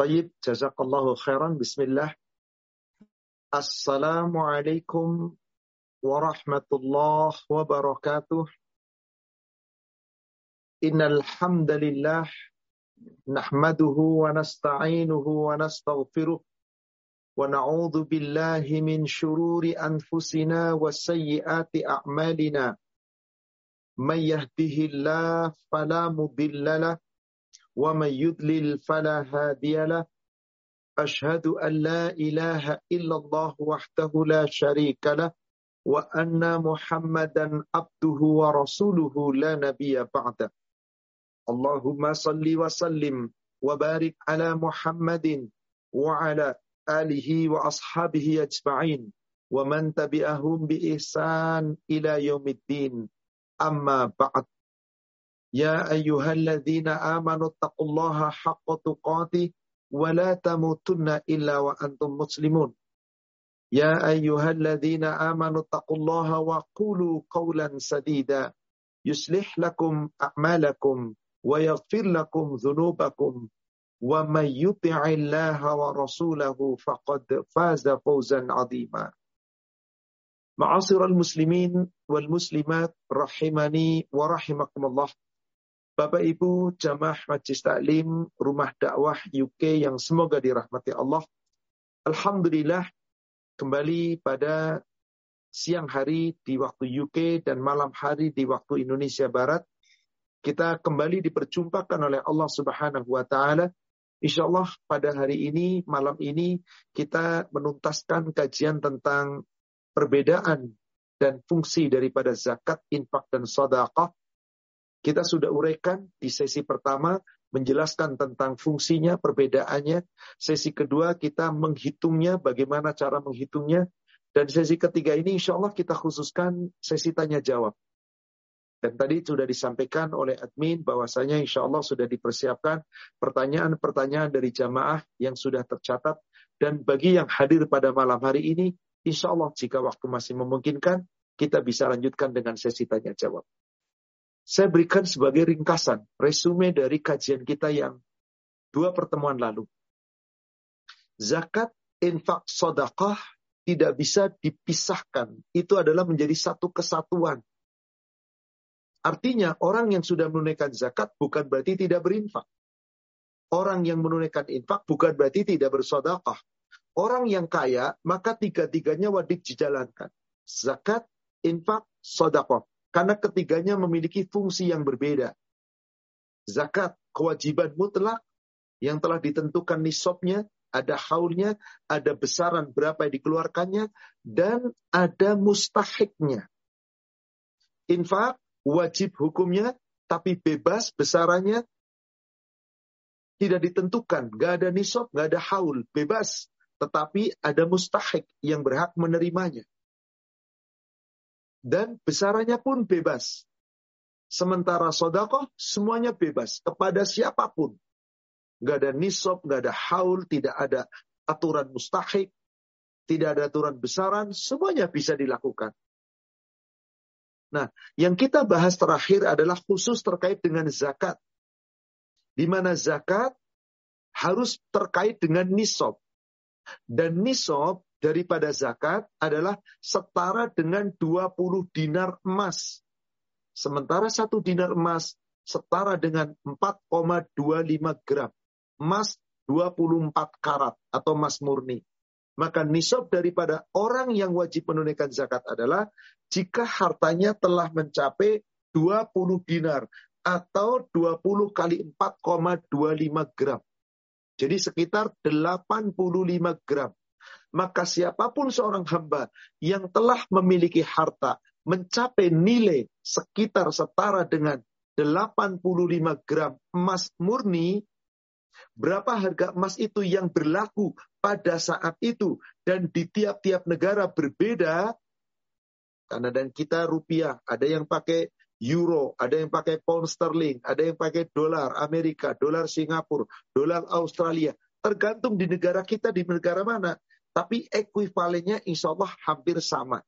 Tayyib, jazakallahu khairan. Bismillah. Assalamualaikum warahmatullahi wabarakatuh. Innal hamdalillah nahmaduhu wa nasta'inuhu wa nastaghfiruh wa na'udzu billahi min shururi anfusina wa sayyiati a'malina. May yahdihillahu fala mudilla ومن يضلل فلا هادي له أشهد أن لا إله إلا الله وحده لا شريك له وأن محمدا عبده ورسوله لا نبي بعده اللهم صل وسلم وبارك على محمد وعلى آله وأصحابه أجمعين ومن تبعهم بإحسان إلى يوم الدين أما بعد يا أيها الذين آمنوا اتقوا الله حق تقاته ولا تموتن إلا وأنتم مسلمون. يا أيها الذين آمنوا اتقوا الله وقولوا قولا سديدا. يصلح لكم أعمالكم ويغفر لكم ذنوبكم. ومن يطع الله ورسوله فقد فاز فوزا عظيما. معاصر المسلمين والمسلمات رحمني ورحمكم الله. Bapak Ibu jamaah Majlis Taklim Rumah Dakwah UK yang semoga dirahmati Allah. Alhamdulillah kembali pada siang hari di waktu UK dan malam hari di waktu Indonesia Barat. Kita kembali diperjumpakan oleh Allah Subhanahu wa taala. Insyaallah pada hari ini, malam ini kita menuntaskan kajian tentang perbedaan dan fungsi daripada zakat, infak dan sedekah kita sudah uraikan di sesi pertama menjelaskan tentang fungsinya, perbedaannya. Sesi kedua kita menghitungnya, bagaimana cara menghitungnya. Dan sesi ketiga ini insya Allah kita khususkan sesi tanya jawab. Dan tadi sudah disampaikan oleh admin bahwasanya insya Allah sudah dipersiapkan pertanyaan-pertanyaan dari jamaah yang sudah tercatat. Dan bagi yang hadir pada malam hari ini, insya Allah jika waktu masih memungkinkan, kita bisa lanjutkan dengan sesi tanya jawab. Saya berikan sebagai ringkasan, resume dari kajian kita yang dua pertemuan lalu. Zakat, infak, sodakah tidak bisa dipisahkan. Itu adalah menjadi satu kesatuan. Artinya orang yang sudah menunaikan zakat bukan berarti tidak berinfak. Orang yang menunaikan infak bukan berarti tidak bersodakah. Orang yang kaya, maka tiga-tiganya wajib dijalankan. Zakat, infak, sodakah. Karena ketiganya memiliki fungsi yang berbeda. Zakat, kewajiban mutlak yang telah ditentukan nisabnya, ada haulnya, ada besaran berapa yang dikeluarkannya, dan ada mustahiknya. Infak, wajib hukumnya, tapi bebas besarannya, tidak ditentukan. Gak ada nisab, gak ada haul, bebas. Tetapi ada mustahik yang berhak menerimanya dan besarannya pun bebas. Sementara sodakoh semuanya bebas kepada siapa pun. Gak ada nisab, gak ada haul, tidak ada aturan mustahik, tidak ada aturan besaran, semuanya bisa dilakukan. Nah, yang kita bahas terakhir adalah khusus terkait dengan zakat. Di mana zakat harus terkait dengan nisab. Dan nisab daripada zakat adalah setara dengan 20 dinar emas. Sementara satu dinar emas setara dengan 4,25 gram. Emas 24 karat atau emas murni. Maka nisab daripada orang yang wajib menunaikan zakat adalah jika hartanya telah mencapai 20 dinar atau 20 kali 4,25 gram. Jadi sekitar 85 gram maka siapa pun seorang hamba yang telah memiliki harta mencapai nilai sekitar setara dengan 85 gram emas murni, berapa harga emas itu yang berlaku pada saat itu dan di tiap-tiap negara berbeda, karena dan kita rupiah, ada yang pakai euro, ada yang pakai pound sterling, ada yang pakai dolar Amerika, dolar Singapura, dolar Australia. Tergantung di negara kita, di negara mana. Tapi ekuivalennya insya Allah hampir sama.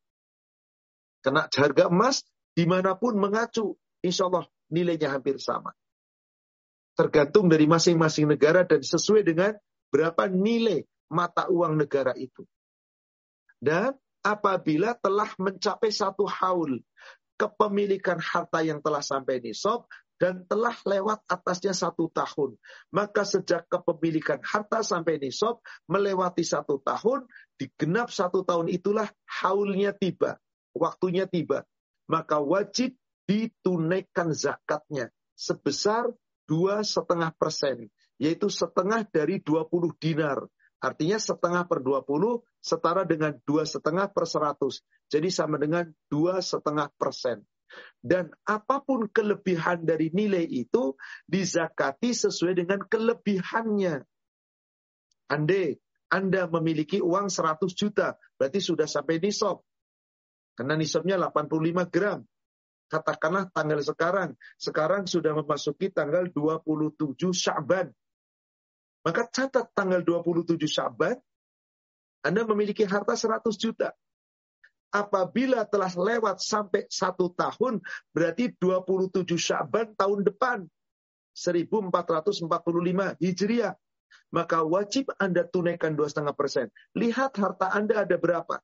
Karena harga emas di mana pun mengacu, insya Allah nilainya hampir sama. Tergantung dari masing-masing negara dan sesuai dengan berapa nilai mata uang negara itu. Dan apabila telah mencapai satu haul kepemilikan harta yang telah sampai nisab dan telah lewat atasnya satu tahun. Maka sejak kepemilikan harta sampai nisab melewati satu tahun, digenap satu tahun itulah haulnya tiba, waktunya tiba. Maka wajib ditunaikan zakatnya sebesar dua setengah persen, yaitu setengah dari 20 dinar. Artinya setengah per 20 setara dengan dua setengah per 100. Jadi sama dengan dua setengah persen. Dan apa pun kelebihan dari nilai itu dizakati sesuai dengan kelebihannya. Ande, Anda memiliki uang 100 juta, berarti sudah sampai nisab. Karena nisabnya 85 gram. Katakanlah tanggal sekarang. Sekarang sudah memasuki tanggal 27 Syaban. Maka catat tanggal 27 Syaban, Anda memiliki harta 100 juta. Apabila telah lewat sampai satu tahun, berarti 27 Syaban tahun depan. 1445 Hijriah. Maka wajib Anda tunaikan 2,5 persen. Lihat harta Anda ada berapa.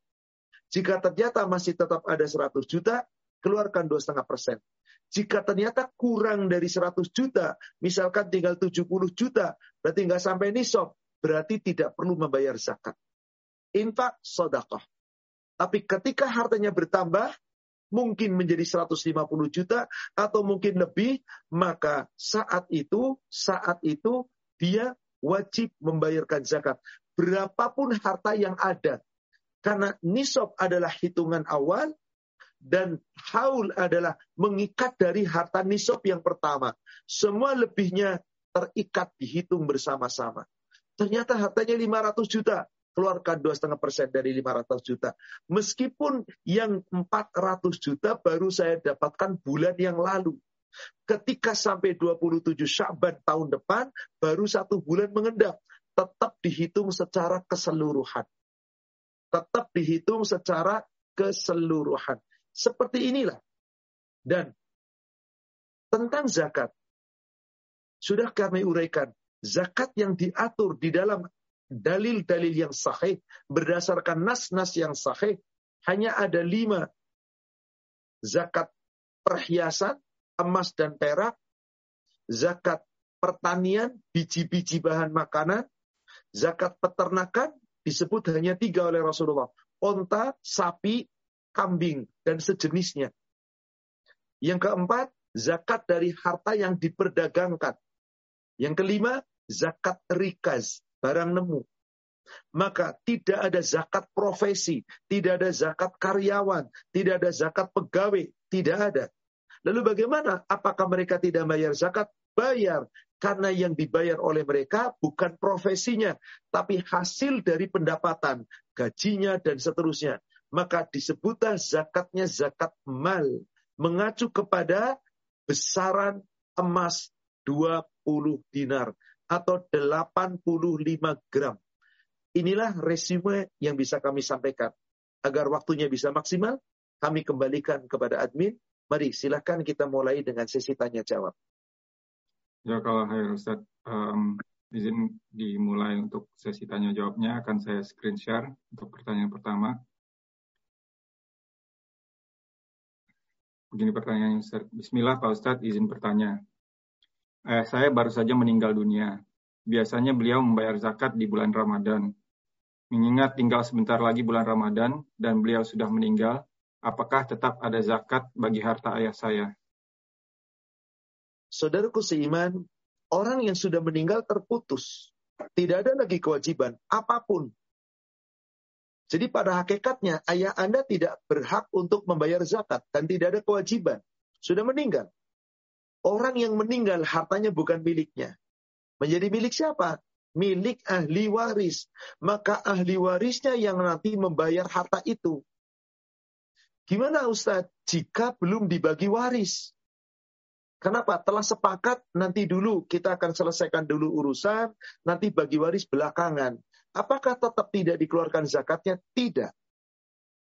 Jika ternyata masih tetap ada 100 juta, keluarkan 2,5 persen. Jika ternyata kurang dari 100 juta, misalkan tinggal 70 juta, berarti nggak sampai nisab, berarti tidak perlu membayar zakat. Infak sodakoh. Tapi ketika hartanya bertambah, mungkin menjadi 150 juta atau mungkin lebih, maka saat itu, saat itu dia wajib membayarkan zakat. Berapapun harta yang ada. Karena nisab adalah hitungan awal, dan haul adalah mengikat dari harta nisab yang pertama. Semua lebihnya terikat dihitung bersama-sama. Ternyata hartanya 500 juta, keluarkan 2,5 persen dari 500 juta. Meskipun yang 400 juta baru saya dapatkan bulan yang lalu. Ketika sampai 27 Syaban tahun depan, baru satu bulan mengendap. Tetap dihitung secara keseluruhan. Tetap dihitung secara keseluruhan. Seperti inilah. Dan tentang zakat, sudah kami uraikan. Zakat yang diatur di dalam dalil-dalil yang sahih, berdasarkan nas-nas yang sahih, hanya ada lima. Zakat perhiasan, emas dan perak, zakat pertanian, biji-biji bahan makanan, zakat peternakan, disebut hanya tiga oleh Rasulullah. Onta, sapi, kambing, dan sejenisnya. Yang keempat, zakat dari harta yang diperdagangkan. Yang kelima, zakat rikaz, barang nemu. Maka tidak ada zakat profesi, tidak ada zakat karyawan, tidak ada zakat pegawai, tidak ada. Lalu bagaimana? Apakah mereka tidak bayar zakat? Bayar. Karena yang dibayar oleh mereka bukan profesinya, tapi hasil dari pendapatan, gajinya, dan seterusnya maka disebutlah zakatnya zakat mal. Mengacu kepada besaran emas 20 dinar atau 85 gram. Inilah resume yang bisa kami sampaikan. Agar waktunya bisa maksimal, kami kembalikan kepada admin. Mari silakan kita mulai dengan sesi tanya jawab. Ya kalau hai Ustaz, um, izin dimulai untuk sesi tanya jawabnya akan saya screen share untuk pertanyaan pertama. Begini pertanyaan Ustaz. Bismillah Pak Ustadz, izin bertanya. Eh, saya baru saja meninggal dunia. Biasanya beliau membayar zakat di bulan Ramadan. Mengingat tinggal sebentar lagi bulan Ramadan dan beliau sudah meninggal, apakah tetap ada zakat bagi harta ayah saya? Saudaraku seiman, orang yang sudah meninggal terputus. Tidak ada lagi kewajiban apa pun jadi pada hakikatnya ayah Anda tidak berhak untuk membayar zakat dan tidak ada kewajiban. Sudah meninggal. Orang yang meninggal hartanya bukan miliknya. Menjadi milik siapa? Milik ahli waris. Maka ahli warisnya yang nanti membayar harta itu. Gimana Ustadz jika belum dibagi waris? Kenapa? Telah sepakat nanti dulu kita akan selesaikan dulu urusan, nanti bagi waris belakangan. Apakah tetap tidak dikeluarkan zakatnya? Tidak.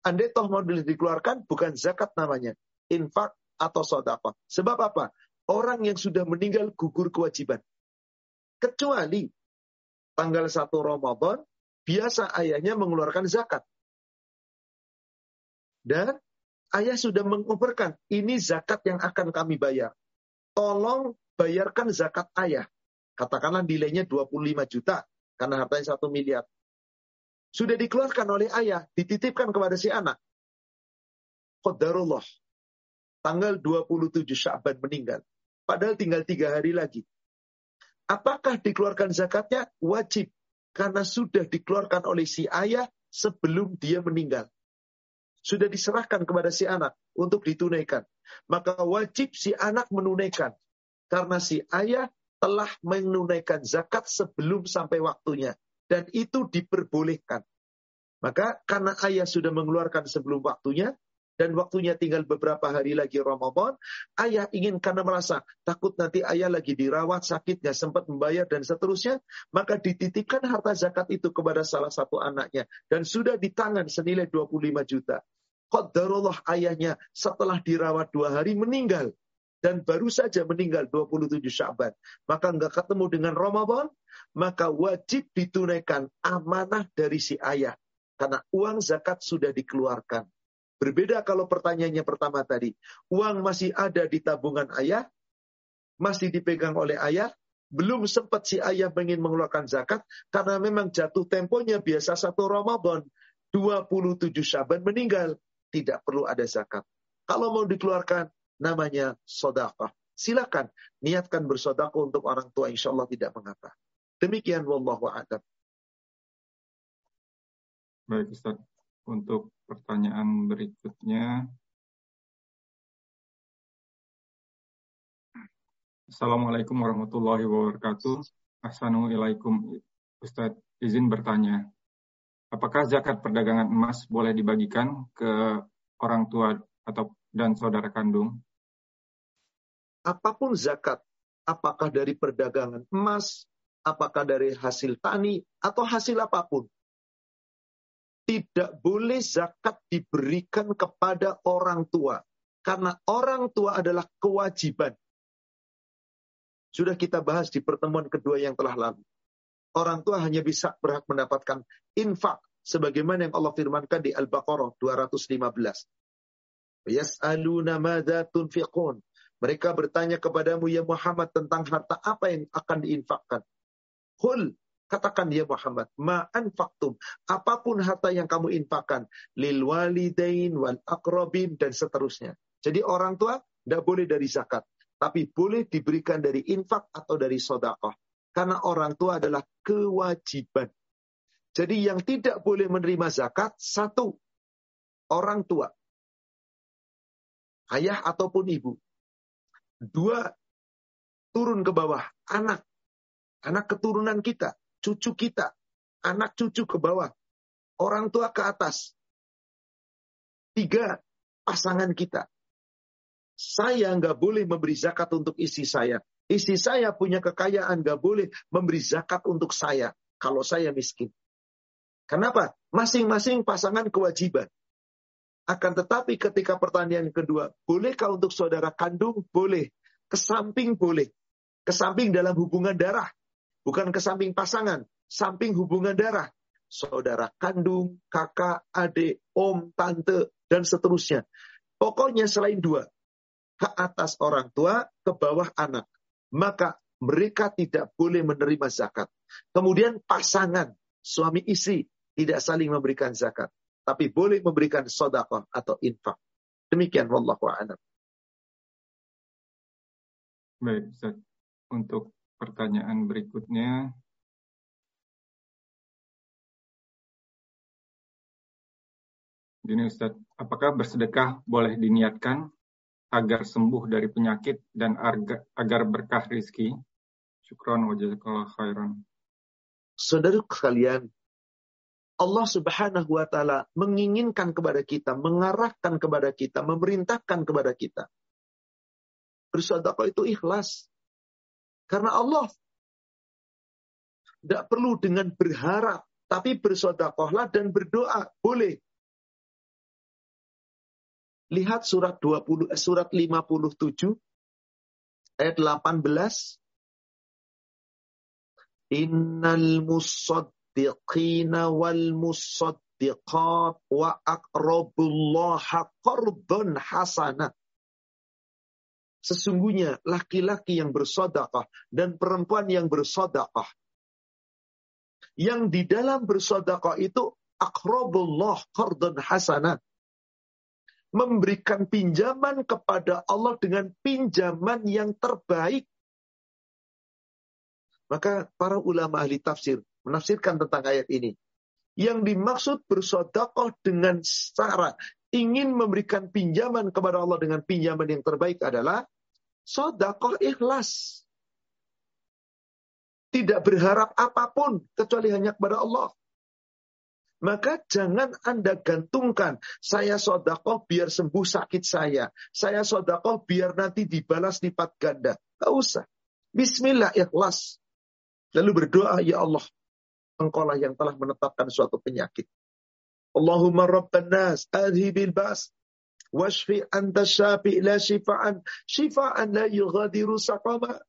Andai toh mau dikeluarkan, bukan zakat namanya. Infak atau sodapa. Sebab apa? Orang yang sudah meninggal gugur kewajiban. Kecuali tanggal 1 Ramadan, biasa ayahnya mengeluarkan zakat. Dan ayah sudah mengoperkan, ini zakat yang akan kami bayar. Tolong bayarkan zakat ayah. Katakanlah nilainya 25 juta, karena hartanya 1 miliar. Sudah dikeluarkan oleh ayah, dititipkan kepada si anak. Qadarullah. Tanggal 27 Syaban meninggal. Padahal tinggal tiga hari lagi. Apakah dikeluarkan zakatnya? Wajib. Karena sudah dikeluarkan oleh si ayah sebelum dia meninggal. Sudah diserahkan kepada si anak untuk ditunaikan. Maka wajib si anak menunaikan. Karena si ayah telah menunaikan zakat sebelum sampai waktunya. Dan itu diperbolehkan. Maka karena ayah sudah mengeluarkan sebelum waktunya, dan waktunya tinggal beberapa hari lagi Ramadan, ayah ingin karena merasa takut nanti ayah lagi dirawat, sakit, nggak sempat membayar dan seterusnya, maka dititipkan harta zakat itu kepada salah satu anaknya dan sudah di tangan senilai 25 juta. Qadarullah ayahnya setelah dirawat dua hari meninggal dan baru saja meninggal 27 Syaban. Maka nggak ketemu dengan Ramadan, maka wajib ditunaikan amanah dari si ayah. Karena uang zakat sudah dikeluarkan. Berbeda kalau pertanyaannya pertama tadi. Uang masih ada di tabungan ayah, masih dipegang oleh ayah, belum sempat si ayah ingin mengeluarkan zakat, karena memang jatuh temponya biasa satu Ramadan, 27 Syaban meninggal, tidak perlu ada zakat. Kalau mau dikeluarkan, namanya sodakah. Silakan niatkan bersodakoh untuk orang tua, insya Allah tidak mengapa. Demikian wallahu a'lam. Baik Ustaz, untuk pertanyaan berikutnya. Assalamualaikum warahmatullahi wabarakatuh. Assalamualaikum Ustadz, izin bertanya. Apakah zakat perdagangan emas boleh dibagikan ke orang tua atau dan saudara kandung? Apa pun zakat, apakah dari perdagangan emas, apakah dari hasil tani, atau hasil apa pun, tidak boleh zakat diberikan kepada orang tua. Karena orang tua adalah kewajiban. Sudah kita bahas di pertemuan kedua yang telah lalu. Orang tua hanya bisa berhak mendapatkan infak. Sebagaimana yang Allah firmankan di Al-Baqarah 215. Yas'aluna tunfiqun. Mereka bertanya kepadamu ya Muhammad tentang harta apa yang akan diinfakkan. Hul Katakan dia Muhammad, ma'an faktum. Apa pun harta yang kamu infakkan. Lil walidain wal akrobin dan seterusnya. Jadi orang tua tidak boleh dari zakat. Tapi boleh diberikan dari infak atau dari sodakoh. Karena orang tua adalah kewajiban. Jadi yang tidak boleh menerima zakat, satu, orang tua. Ayah ataupun ibu. Dua, turun ke bawah, anak. Anak keturunan kita cucu kita, anak cucu ke bawah, orang tua ke atas. Tiga, pasangan kita. Saya nggak boleh memberi zakat untuk isi saya. Isi saya punya kekayaan, nggak boleh memberi zakat untuk saya kalau saya miskin. Kenapa? Masing-masing pasangan kewajiban. Akan tetapi ketika pertanyaan kedua, bolehkah untuk saudara kandung? Boleh. Ke samping boleh. Ke samping dalam hubungan darah. Bukan ke samping pasangan, samping hubungan darah. Saudara kandung, kakak, adik, om, tante, dan seterusnya. Pokoknya selain dua, ke atas orang tua, ke bawah anak. Maka mereka tidak boleh menerima zakat. Kemudian pasangan, suami istri, tidak saling memberikan zakat. Tapi boleh memberikan sodakoh atau infak. Demikian, wallahu a'lam. Baik, Ustaz. Untuk pertanyaan berikutnya. Ini Ustaz, apakah bersedekah boleh diniatkan agar sembuh dari penyakit dan agar berkah rizki? Syukron wa jazakallah khairan. Saudara sekalian, Allah Subhanahu wa taala menginginkan kepada kita, mengarahkan kepada kita, memerintahkan kepada kita. Bersedekah itu ikhlas. Karena Allah tidak perlu dengan berharap, tapi bersodakohlah dan berdoa. Boleh. Lihat surat 20 eh, surat 57 ayat 18 Innal musaddiqina wal musaddiqat wa aqrabullaha qardun hasana. Sesungguhnya laki-laki yang bersodakah dan perempuan yang bersodakah. Yang di dalam bersodakah itu akrabullah qardun hasana. Memberikan pinjaman kepada Allah dengan pinjaman yang terbaik. Maka para ulama ahli tafsir menafsirkan tentang ayat ini. Yang dimaksud bersodakoh dengan cara ingin memberikan pinjaman kepada Allah dengan pinjaman yang terbaik adalah sodakoh ikhlas. Tidak berharap apa pun kecuali hanya kepada Allah. Maka jangan Anda gantungkan, saya sodakoh biar sembuh sakit saya. Saya sodakoh biar nanti dibalas lipat ganda. Gak usah. Bismillah ikhlas. Lalu berdoa, ya Allah, engkaulah yang telah menetapkan suatu penyakit. Allahumma rabban nas, adhibil bas, washfi anta syafi la shifa'an, shifa'an la yughadiru saqama.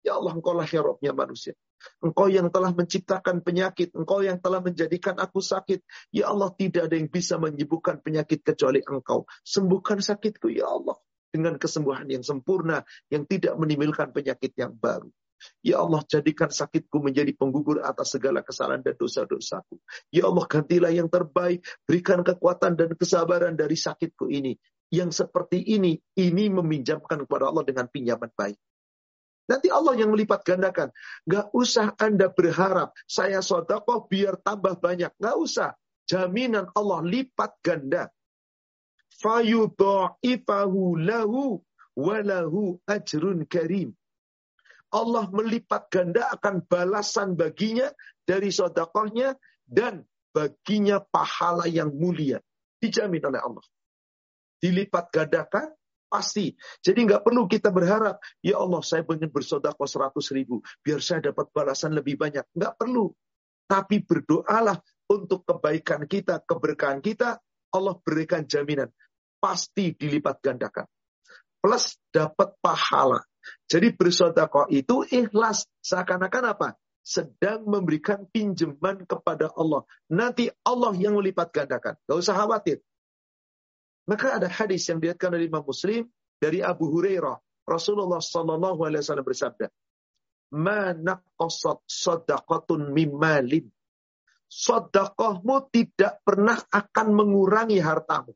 Ya Allah, engkaulah ya Rabbnya manusia. Engkau yang telah menciptakan penyakit. Engkau yang telah menjadikan aku sakit. Ya Allah, tidak ada yang bisa menyembuhkan penyakit kecuali engkau. Sembuhkan sakitku, ya Allah. Dengan kesembuhan yang sempurna, yang tidak menimbulkan penyakit yang baru. Ya Allah jadikan sakitku menjadi penggugur atas segala kesalahan dan dosa-dosaku. Ya Allah gantilah yang terbaik. Berikan kekuatan dan kesabaran dari sakitku ini. Yang seperti ini, ini meminjamkan kepada Allah dengan pinjaman baik. Nanti Allah yang melipat gandakan. Gak usah Anda berharap, saya sodakoh biar tambah banyak. Gak usah. Jaminan Allah lipat ganda. Fayudha'ifahu lahu walahu ajrun karim. Allah melipat ganda akan balasan baginya dari sodakohnya dan baginya pahala yang mulia. Dijamin oleh Allah. Dilipat gandakan pasti. Jadi nggak perlu kita berharap, ya Allah saya ingin bersodakoh seratus ribu, biar saya dapat balasan lebih banyak. Nggak perlu. Tapi berdoalah untuk kebaikan kita, keberkahan kita, Allah berikan jaminan. Pasti dilipat gandakan. Plus dapat pahala. Jadi bersodakoh itu ikhlas. Seakan-akan apa? Sedang memberikan pinjaman kepada Allah. Nanti Allah yang melipat gandakan. Gak usah khawatir. Maka ada hadis yang dilihatkan oleh Imam Muslim dari Abu Hurairah. Rasulullah Sallallahu Alaihi Wasallam bersabda, "Mana qasat sadaqatun mimalin." Sodakohmu tidak pernah akan mengurangi hartamu.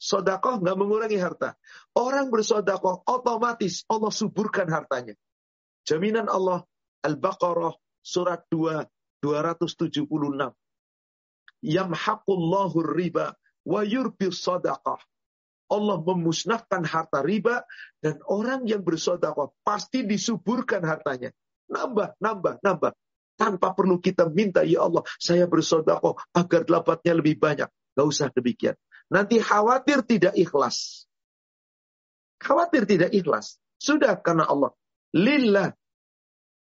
Sodakoh nggak mengurangi harta. Orang bersodakoh otomatis Allah suburkan hartanya. Jaminan Allah Al-Baqarah surat 2 276. Yamhaqullahu riba wa yurbi sodakoh. Allah memusnahkan harta riba dan orang yang bersodakoh pasti disuburkan hartanya. Nambah, nambah, nambah. Tanpa perlu kita minta, ya Allah, saya bersodakoh agar dapatnya lebih banyak. Gak usah demikian. Nanti khawatir tidak ikhlas. Khawatir tidak ikhlas. Sudah karena Allah. Lillah.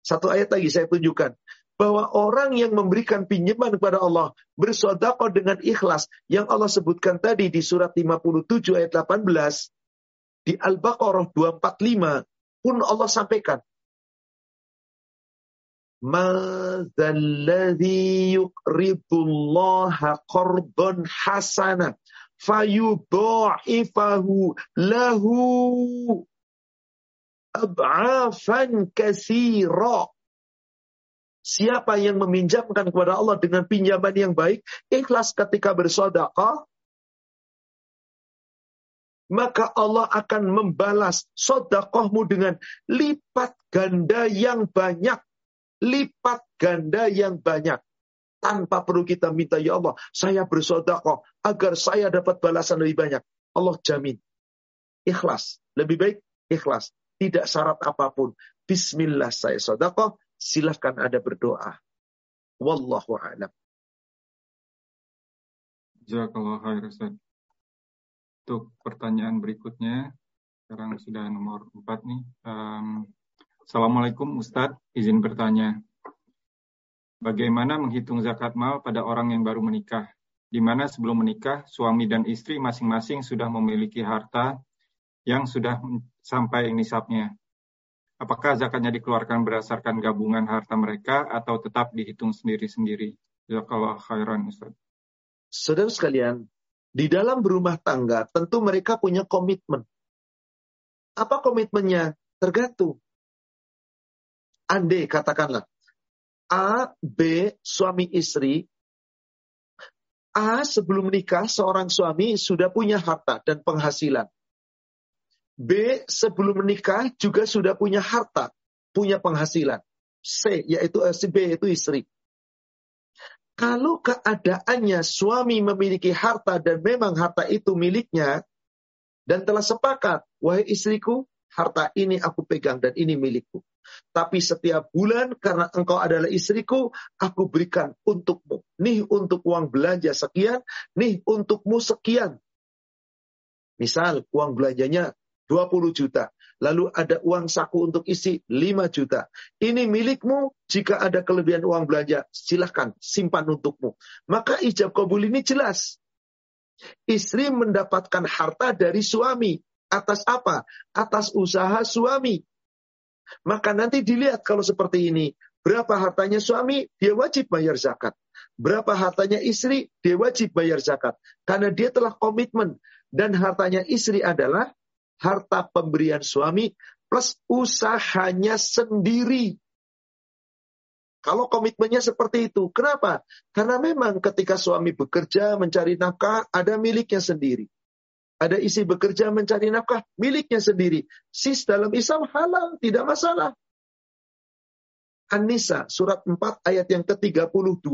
Satu ayat lagi saya tunjukkan. Bahwa orang yang memberikan pinjaman kepada Allah. Bersodakoh dengan ikhlas. Yang Allah sebutkan tadi di surat 57 ayat 18. Di Al-Baqarah 245. Pun Allah sampaikan. Qardun fayudha'ifahu lahu ab'afan kasira. Siapa yang meminjamkan kepada Allah dengan pinjaman yang baik, ikhlas ketika bersodakah, maka Allah akan membalas sodakohmu dengan lipat ganda yang banyak. Lipat ganda yang banyak tanpa perlu kita minta, ya Allah, saya bersodakoh agar saya dapat balasan lebih banyak. Allah jamin. Ikhlas. Lebih baik ikhlas. Tidak syarat apa pun. Bismillah saya sodakoh. Silahkan ada berdoa. Wallahu a'lam. Jazakallah khair Ustaz. Untuk pertanyaan berikutnya, sekarang sudah nomor 4 nih. Um, Assalamualaikum Ustadz, izin bertanya. Bagaimana menghitung zakat mal pada orang yang baru menikah, di mana sebelum menikah suami dan istri masing-masing sudah memiliki harta yang sudah sampai nisabnya. Apakah zakatnya dikeluarkan berdasarkan gabungan harta mereka atau tetap dihitung sendiri-sendiri? Jazakallah khairan Ustaz. Saudara sekalian, di dalam berumah tangga tentu mereka punya komitmen. Apa komitmennya? Tergantung. Ande katakanlah, A, B, suami istri, A sebelum menikah seorang suami sudah punya harta dan penghasilan. B sebelum menikah juga sudah punya harta, punya penghasilan. C yaitu eh, si B yaitu istri. Kalau keadaannya suami memiliki harta dan memang harta itu miliknya dan telah sepakat, wahai istriku, harta ini aku pegang dan ini milikku. Tapi setiap bulan karena engkau adalah istriku, aku berikan untukmu. Nih untuk uang belanja sekian, nih untukmu sekian. Misal uang belanjanya 20 juta. Lalu ada uang saku untuk isi 5 juta. Ini milikmu, jika ada kelebihan uang belanja, silahkan simpan untukmu. Maka ijab kabul ini jelas. Istri mendapatkan harta dari suami. Atas apa? Atas usaha suami. Maka nanti dilihat kalau seperti ini. Berapa hartanya suami, dia wajib bayar zakat. Berapa hartanya istri, dia wajib bayar zakat. Karena dia telah komitmen. Dan hartanya istri adalah harta pemberian suami plus usahanya sendiri. Kalau komitmennya seperti itu, kenapa? Karena memang ketika suami bekerja mencari nafkah, ada miliknya sendiri. Ada isi bekerja mencari nafkah miliknya sendiri. Sis dalam Islam halal, tidak masalah. An-Nisa surat 4 ayat yang ke-32.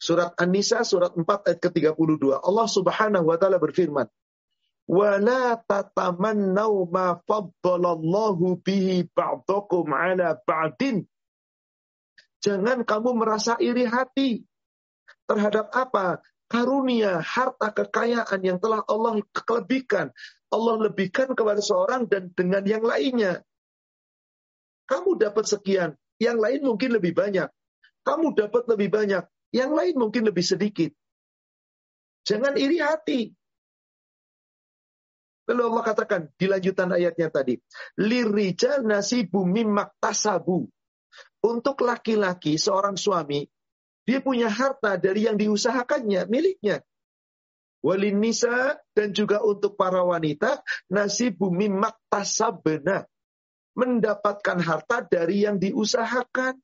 Surat An-Nisa surat 4 ayat ke-32. Allah Subhanahu wa taala berfirman, "Wala tatamannau ma faddalallahu bihi ba'dakum 'ala ba'din." Jangan kamu merasa iri hati terhadap apa? Karunia, harta kekayaan yang telah Allah kelebihkan. Allah lebihkan kepada seorang dan dengan yang lainnya. Kamu dapat sekian, yang lain mungkin lebih banyak. Kamu dapat lebih banyak, yang lain mungkin lebih sedikit. Jangan iri hati. Lalu Allah katakan di lanjutan ayatnya tadi, lirijal nasibu mimmak tasabu. Untuk laki-laki, seorang suami, dia punya harta dari yang diusahakannya, miliknya. Walin nisa dan juga untuk para wanita, nasi bumi maktasabena. Mendapatkan harta dari yang diusahakan.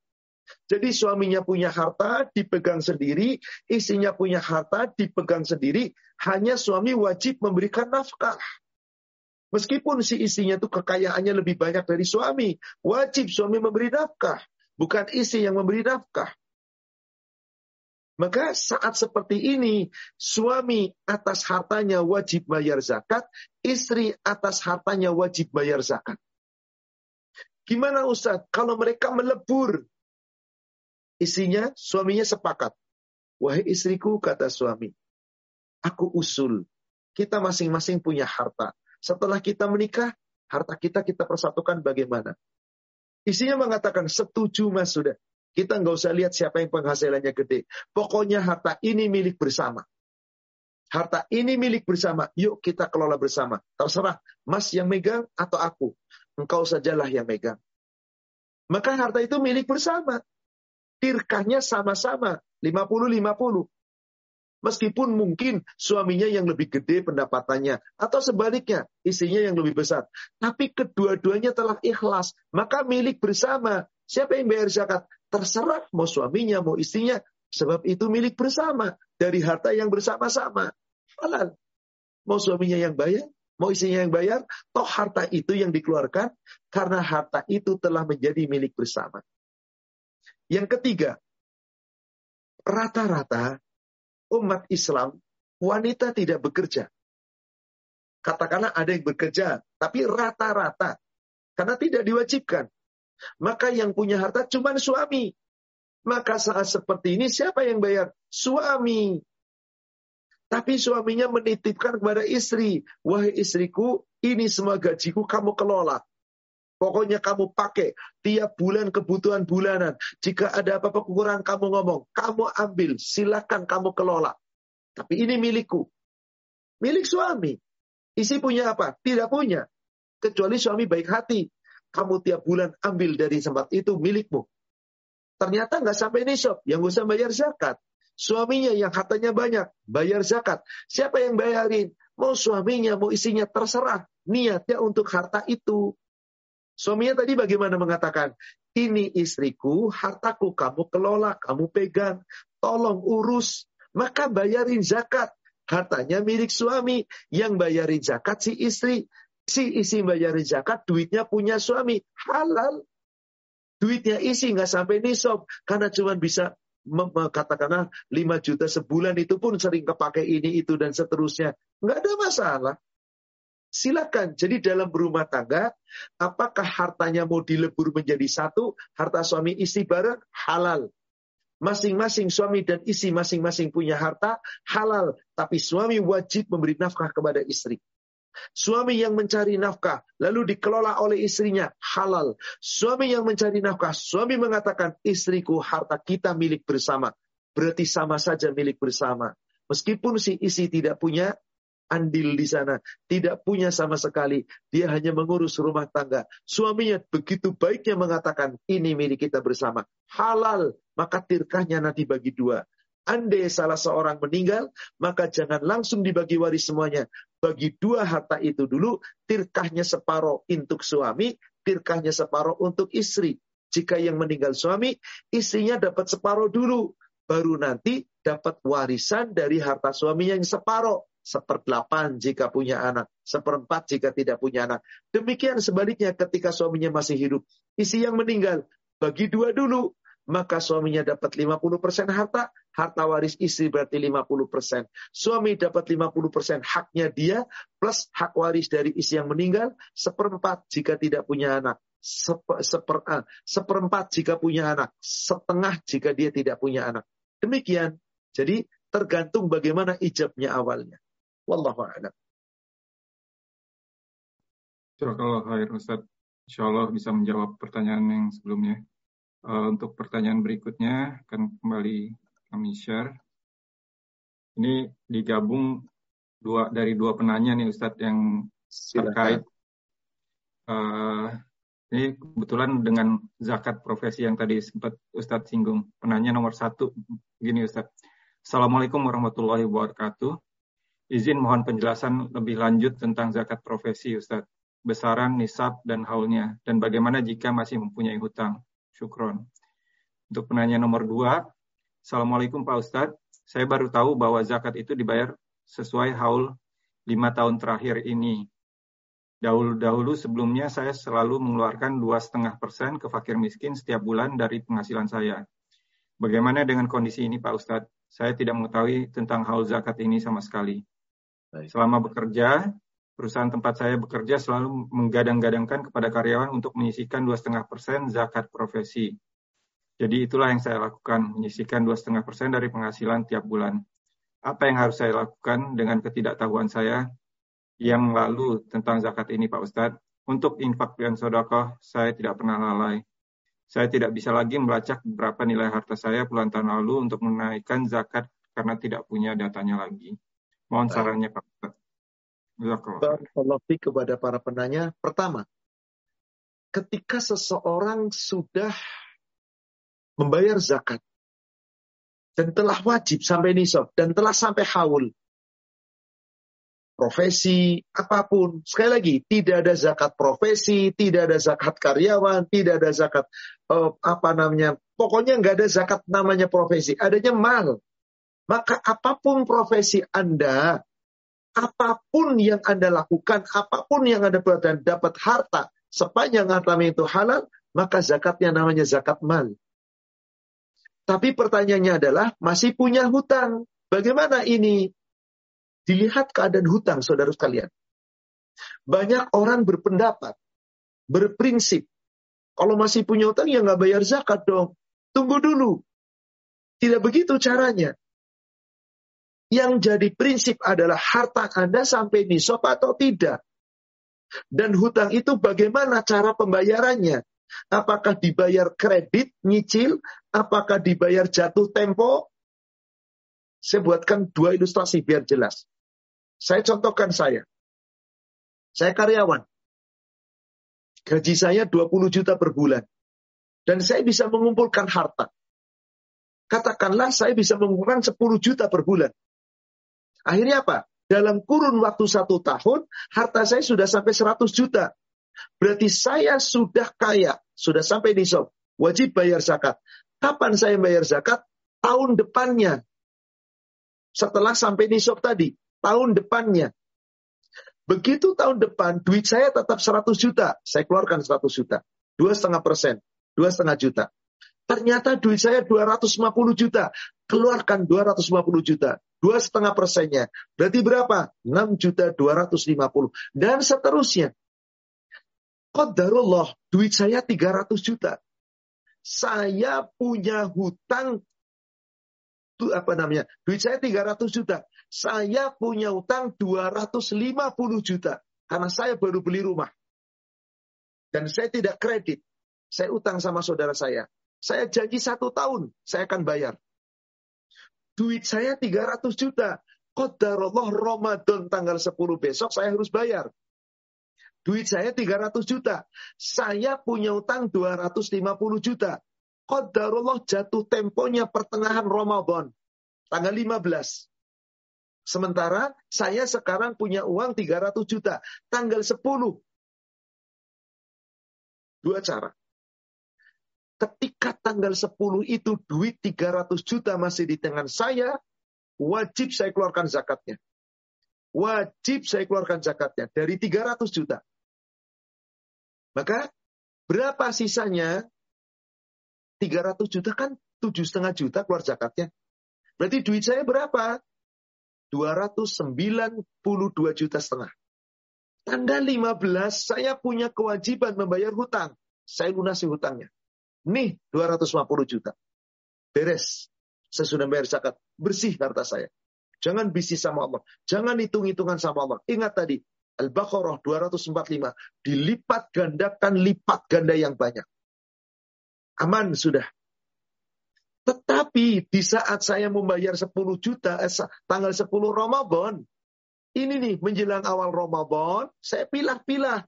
Jadi suaminya punya harta, dipegang sendiri. Istrinya punya harta, dipegang sendiri. Hanya suami wajib memberikan nafkah. Meskipun si istrinya itu kekayaannya lebih banyak dari suami. Wajib suami memberi nafkah. Bukan istri yang memberi nafkah. Maka saat seperti ini, suami atas hartanya wajib bayar zakat, istri atas hartanya wajib bayar zakat. Gimana Ustaz? Kalau mereka melebur, istrinya, suaminya sepakat. Wahai istriku, kata suami, aku usul. Kita masing-masing punya harta. Setelah kita menikah, harta kita kita persatukan bagaimana? Isinya mengatakan, setuju mas sudah. Kita nggak usah lihat siapa yang penghasilannya gede. Pokoknya harta ini milik bersama. Harta ini milik bersama. Yuk kita kelola bersama. Terserah, mas yang megang atau aku. Engkau sajalah yang megang. Maka harta itu milik bersama. Tirkahnya sama-sama. 50-50. Meskipun mungkin suaminya yang lebih gede pendapatannya. Atau sebaliknya, istrinya yang lebih besar. Tapi kedua-duanya telah ikhlas. Maka milik bersama. Siapa yang bayar zakat? Terserah mau suaminya, mau istrinya. Sebab itu milik bersama. Dari harta yang bersama-sama. Halal. Mau suaminya yang bayar, mau istrinya yang bayar. Toh harta itu yang dikeluarkan. Karena harta itu telah menjadi milik bersama. Yang ketiga. Rata-rata umat Islam wanita tidak bekerja. Katakanlah ada yang bekerja, tapi rata-rata. Karena tidak diwajibkan. Maka yang punya harta cuma suami. Maka saat seperti ini siapa yang bayar? Suami. Tapi suaminya menitipkan kepada istri. Wahai istriku, ini semua gajiku kamu kelola. Pokoknya kamu pakai tiap bulan kebutuhan bulanan. Jika ada apa-apa kekurangan kamu ngomong. Kamu ambil, silakan kamu kelola. Tapi ini milikku. Milik suami. Isi punya apa? Tidak punya. Kecuali suami baik hati. Kamu tiap bulan ambil dari tempat itu milikmu. Ternyata nggak sampai nisab, yang usah bayar zakat. Suaminya yang hartanya banyak, bayar zakat. Siapa yang bayarin? Mau suaminya, mau isinya, terserah. Niatnya untuk harta itu. Suaminya tadi bagaimana mengatakan? Ini istriku, hartaku kamu kelola, kamu pegang. Tolong urus. Maka bayarin zakat. Hartanya milik suami. Yang bayarin zakat si istri. Si isi bayarin zakat, duitnya punya suami. Halal. Duitnya isi nggak sampai nisab. Karena cuma bisa katakanlah 5 juta sebulan itu pun sering kepake ini, itu, dan seterusnya. Nggak ada masalah. Silakan. Jadi dalam berumah tangga, apakah hartanya mau dilebur menjadi satu, harta suami istri bareng, halal. Masing-masing suami dan istri masing-masing punya harta, halal. Tapi suami wajib memberi nafkah kepada istri. Suami yang mencari nafkah, lalu dikelola oleh istrinya, halal. Suami yang mencari nafkah, suami mengatakan, istriku harta kita milik bersama. Berarti sama saja milik bersama. Meskipun si istri tidak punya andil di sana, tidak punya sama sekali. Dia hanya mengurus rumah tangga. Suaminya begitu baiknya mengatakan, ini milik kita bersama. Halal, maka tirkahnya nanti bagi dua. Andai salah seorang meninggal, maka jangan langsung dibagi waris semuanya. Bagi dua harta itu dulu, tirkahnya separoh untuk suami, tirkahnya separoh untuk istri. Jika yang meninggal suami, istrinya dapat separoh dulu. Baru nanti dapat warisan dari harta suaminya yang separoh seperdelapan jika punya anak, seperempat jika tidak punya anak. Demikian sebaliknya ketika suaminya masih hidup. Isi yang meninggal, bagi dua dulu. Maka suaminya dapat 50% harta, harta waris istri berarti 50%. Suami dapat 50% haknya dia, plus hak waris dari istri yang meninggal, seperempat jika tidak punya anak. Seper, seper, uh, seperempat jika punya anak, setengah jika dia tidak punya anak. Demikian. Jadi tergantung bagaimana ijabnya awalnya. Wallahu a'lam. Kalau khair Ustaz. Insya Allah bisa menjawab pertanyaan yang sebelumnya. Uh, untuk pertanyaan berikutnya akan kembali kami share. Ini digabung dua dari dua penanya nih Ustadz yang terkait uh, ini kebetulan dengan zakat profesi yang tadi sempat Ustadz singgung. Penanya nomor satu, gini Ustadz. Assalamualaikum warahmatullahi wabarakatuh. Izin mohon penjelasan lebih lanjut tentang zakat profesi, Ustadz. Besaran, nisab, dan haulnya. Dan bagaimana jika masih mempunyai hutang. Syukron. Untuk penanya nomor dua, Assalamualaikum Pak Ustadz. Saya baru tahu bahwa zakat itu dibayar sesuai haul lima tahun terakhir ini. Dahulu-dahulu sebelumnya saya selalu mengeluarkan dua setengah persen ke fakir miskin setiap bulan dari penghasilan saya. Bagaimana dengan kondisi ini Pak Ustadz? Saya tidak mengetahui tentang haul zakat ini sama sekali. Baik. Selama bekerja, perusahaan tempat saya bekerja selalu menggadang-gadangkan kepada karyawan untuk menyisikan 2,5% zakat profesi. Jadi itulah yang saya lakukan, menyisikan 2,5% dari penghasilan tiap bulan. Apa yang harus saya lakukan dengan ketidaktahuan saya yang lalu tentang zakat ini Pak Ustadz? Untuk infak dan sodakoh, saya tidak pernah lalai. Saya tidak bisa lagi melacak berapa nilai harta saya puluhan tahun lalu untuk menaikkan zakat karena tidak punya datanya lagi. Mohon sarannya Pak Ustaz. Barakallahu kepada para penanya. Pertama, ketika seseorang sudah membayar zakat dan telah wajib sampai nisab dan telah sampai haul, profesi apa pun, sekali lagi tidak ada zakat profesi, tidak ada zakat karyawan, tidak ada zakat uh, apa namanya, pokoknya nggak ada zakat namanya profesi, adanya mal. Maka apa pun profesi Anda, apa pun yang Anda lakukan, apa pun yang Anda buat dan dapat harta, sepanjang harta itu halal, maka zakatnya namanya zakat mal. Tapi pertanyaannya adalah, masih punya hutang. Bagaimana ini? Dilihat keadaan hutang, saudara sekalian. Banyak orang berpendapat, berprinsip, kalau masih punya hutang ya nggak bayar zakat dong. Tunggu dulu. Tidak begitu caranya. Yang jadi prinsip adalah harta Anda sampai nisab atau tidak. Dan hutang itu bagaimana cara pembayarannya? Apakah dibayar kredit, nyicil? Apakah dibayar jatuh tempo? Saya buatkan dua ilustrasi biar jelas. Saya contohkan saya. Saya karyawan. Gaji saya 20 juta per bulan. Dan saya bisa mengumpulkan harta. Katakanlah saya bisa mengumpulkan 10 juta per bulan. Akhirnya apa? Dalam kurun waktu satu tahun, harta saya sudah sampai 100 juta. Berarti saya sudah kaya, sudah sampai di nisab. Wajib bayar zakat. Kapan saya bayar zakat? Tahun depannya. Setelah sampai nisab tadi. Tahun depannya. Begitu tahun depan, duit saya tetap 100 juta. Saya keluarkan 100 juta. Dua setengah persen. Dua setengah juta. Ternyata duit saya 250 juta. Keluarkan 250 juta. Dua setengah persennya. Berarti berapa? 6 juta 250. Dan seterusnya. Qadarullah, duit saya 300 juta. Saya punya hutang itu apa namanya? Duit saya 300 juta. Saya punya hutang 250 juta karena saya baru beli rumah. Dan saya tidak kredit. Saya utang sama saudara saya. Saya janji satu tahun, saya akan bayar. Duit saya 300 juta. Qadarullah Ramadan tanggal 10 besok saya harus bayar. Duit saya 300 juta. Saya punya utang 250 juta. Qadarullah jatuh temponya pertengahan Ramadan. Tanggal 15. Sementara saya sekarang punya uang 300 juta. Tanggal 10. Dua cara. Ketika tanggal 10 itu duit 300 juta masih di tangan saya, wajib saya keluarkan zakatnya. Wajib saya keluarkan zakatnya dari 300 juta. Maka berapa sisanya? 300 juta kan tujuh setengah juta keluar zakatnya. Berarti duit saya berapa? 292 juta setengah. Tanggal 15 saya punya kewajiban membayar hutang. Saya lunasi hutangnya. Nih 250 juta. Beres. Saya sudah bayar zakat. Bersih harta saya. Jangan bisnis sama Allah. Jangan hitung-hitungan sama Allah. Ingat tadi, Al-Baqarah 245 dilipat gandakan lipat ganda yang banyak. Aman sudah. Tetapi di saat saya membayar 10 juta eh, tanggal 10 Ramadan, ini nih menjelang awal Ramadan, saya pilah-pilah.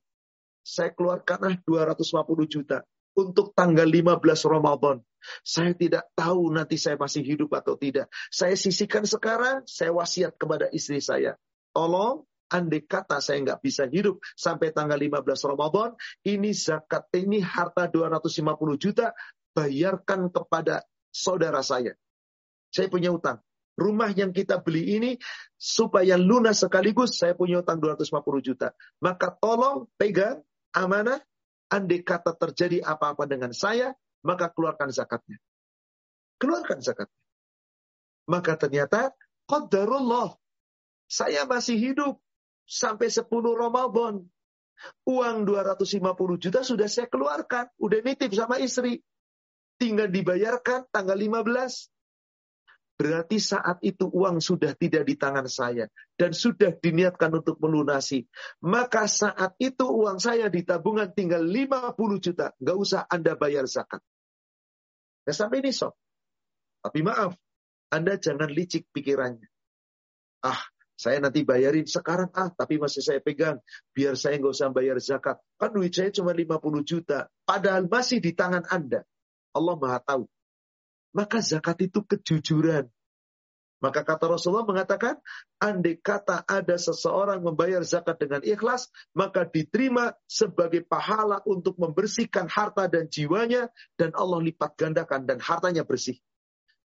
Saya keluarkanlah 250 juta untuk tanggal 15 Ramadan. Saya tidak tahu nanti saya masih hidup atau tidak. Saya sisihkan sekarang, saya wasiat kepada istri saya. Tolong andai kata saya nggak bisa hidup sampai tanggal 15 Ramadan, ini zakat, ini harta 250 juta, bayarkan kepada saudara saya. Saya punya utang. Rumah yang kita beli ini supaya lunas sekaligus saya punya utang 250 juta. Maka tolong pegang amanah, andai kata terjadi apa-apa dengan saya, maka keluarkan zakatnya. Keluarkan zakatnya. Maka ternyata qadarullah saya masih hidup sampai 10 Ramadan. Uang 250 juta sudah saya keluarkan. Udah nitip sama istri. Tinggal dibayarkan tanggal 15. Berarti saat itu uang sudah tidak di tangan saya. Dan sudah diniatkan untuk melunasi. Maka saat itu uang saya di tabungan tinggal 50 juta. Nggak usah Anda bayar zakat. Ya sampai ini sok. Tapi maaf, Anda jangan licik pikirannya. Ah, saya nanti bayarin sekarang ah, tapi masih saya pegang. Biar saya nggak usah bayar zakat. Kan duit saya cuma 50 juta. Padahal masih di tangan Anda. Allah Maha tahu. Maka zakat itu kejujuran. Maka kata Rasulullah mengatakan, andai kata ada seseorang membayar zakat dengan ikhlas, maka diterima sebagai pahala untuk membersihkan harta dan jiwanya, dan Allah lipat gandakan dan hartanya bersih.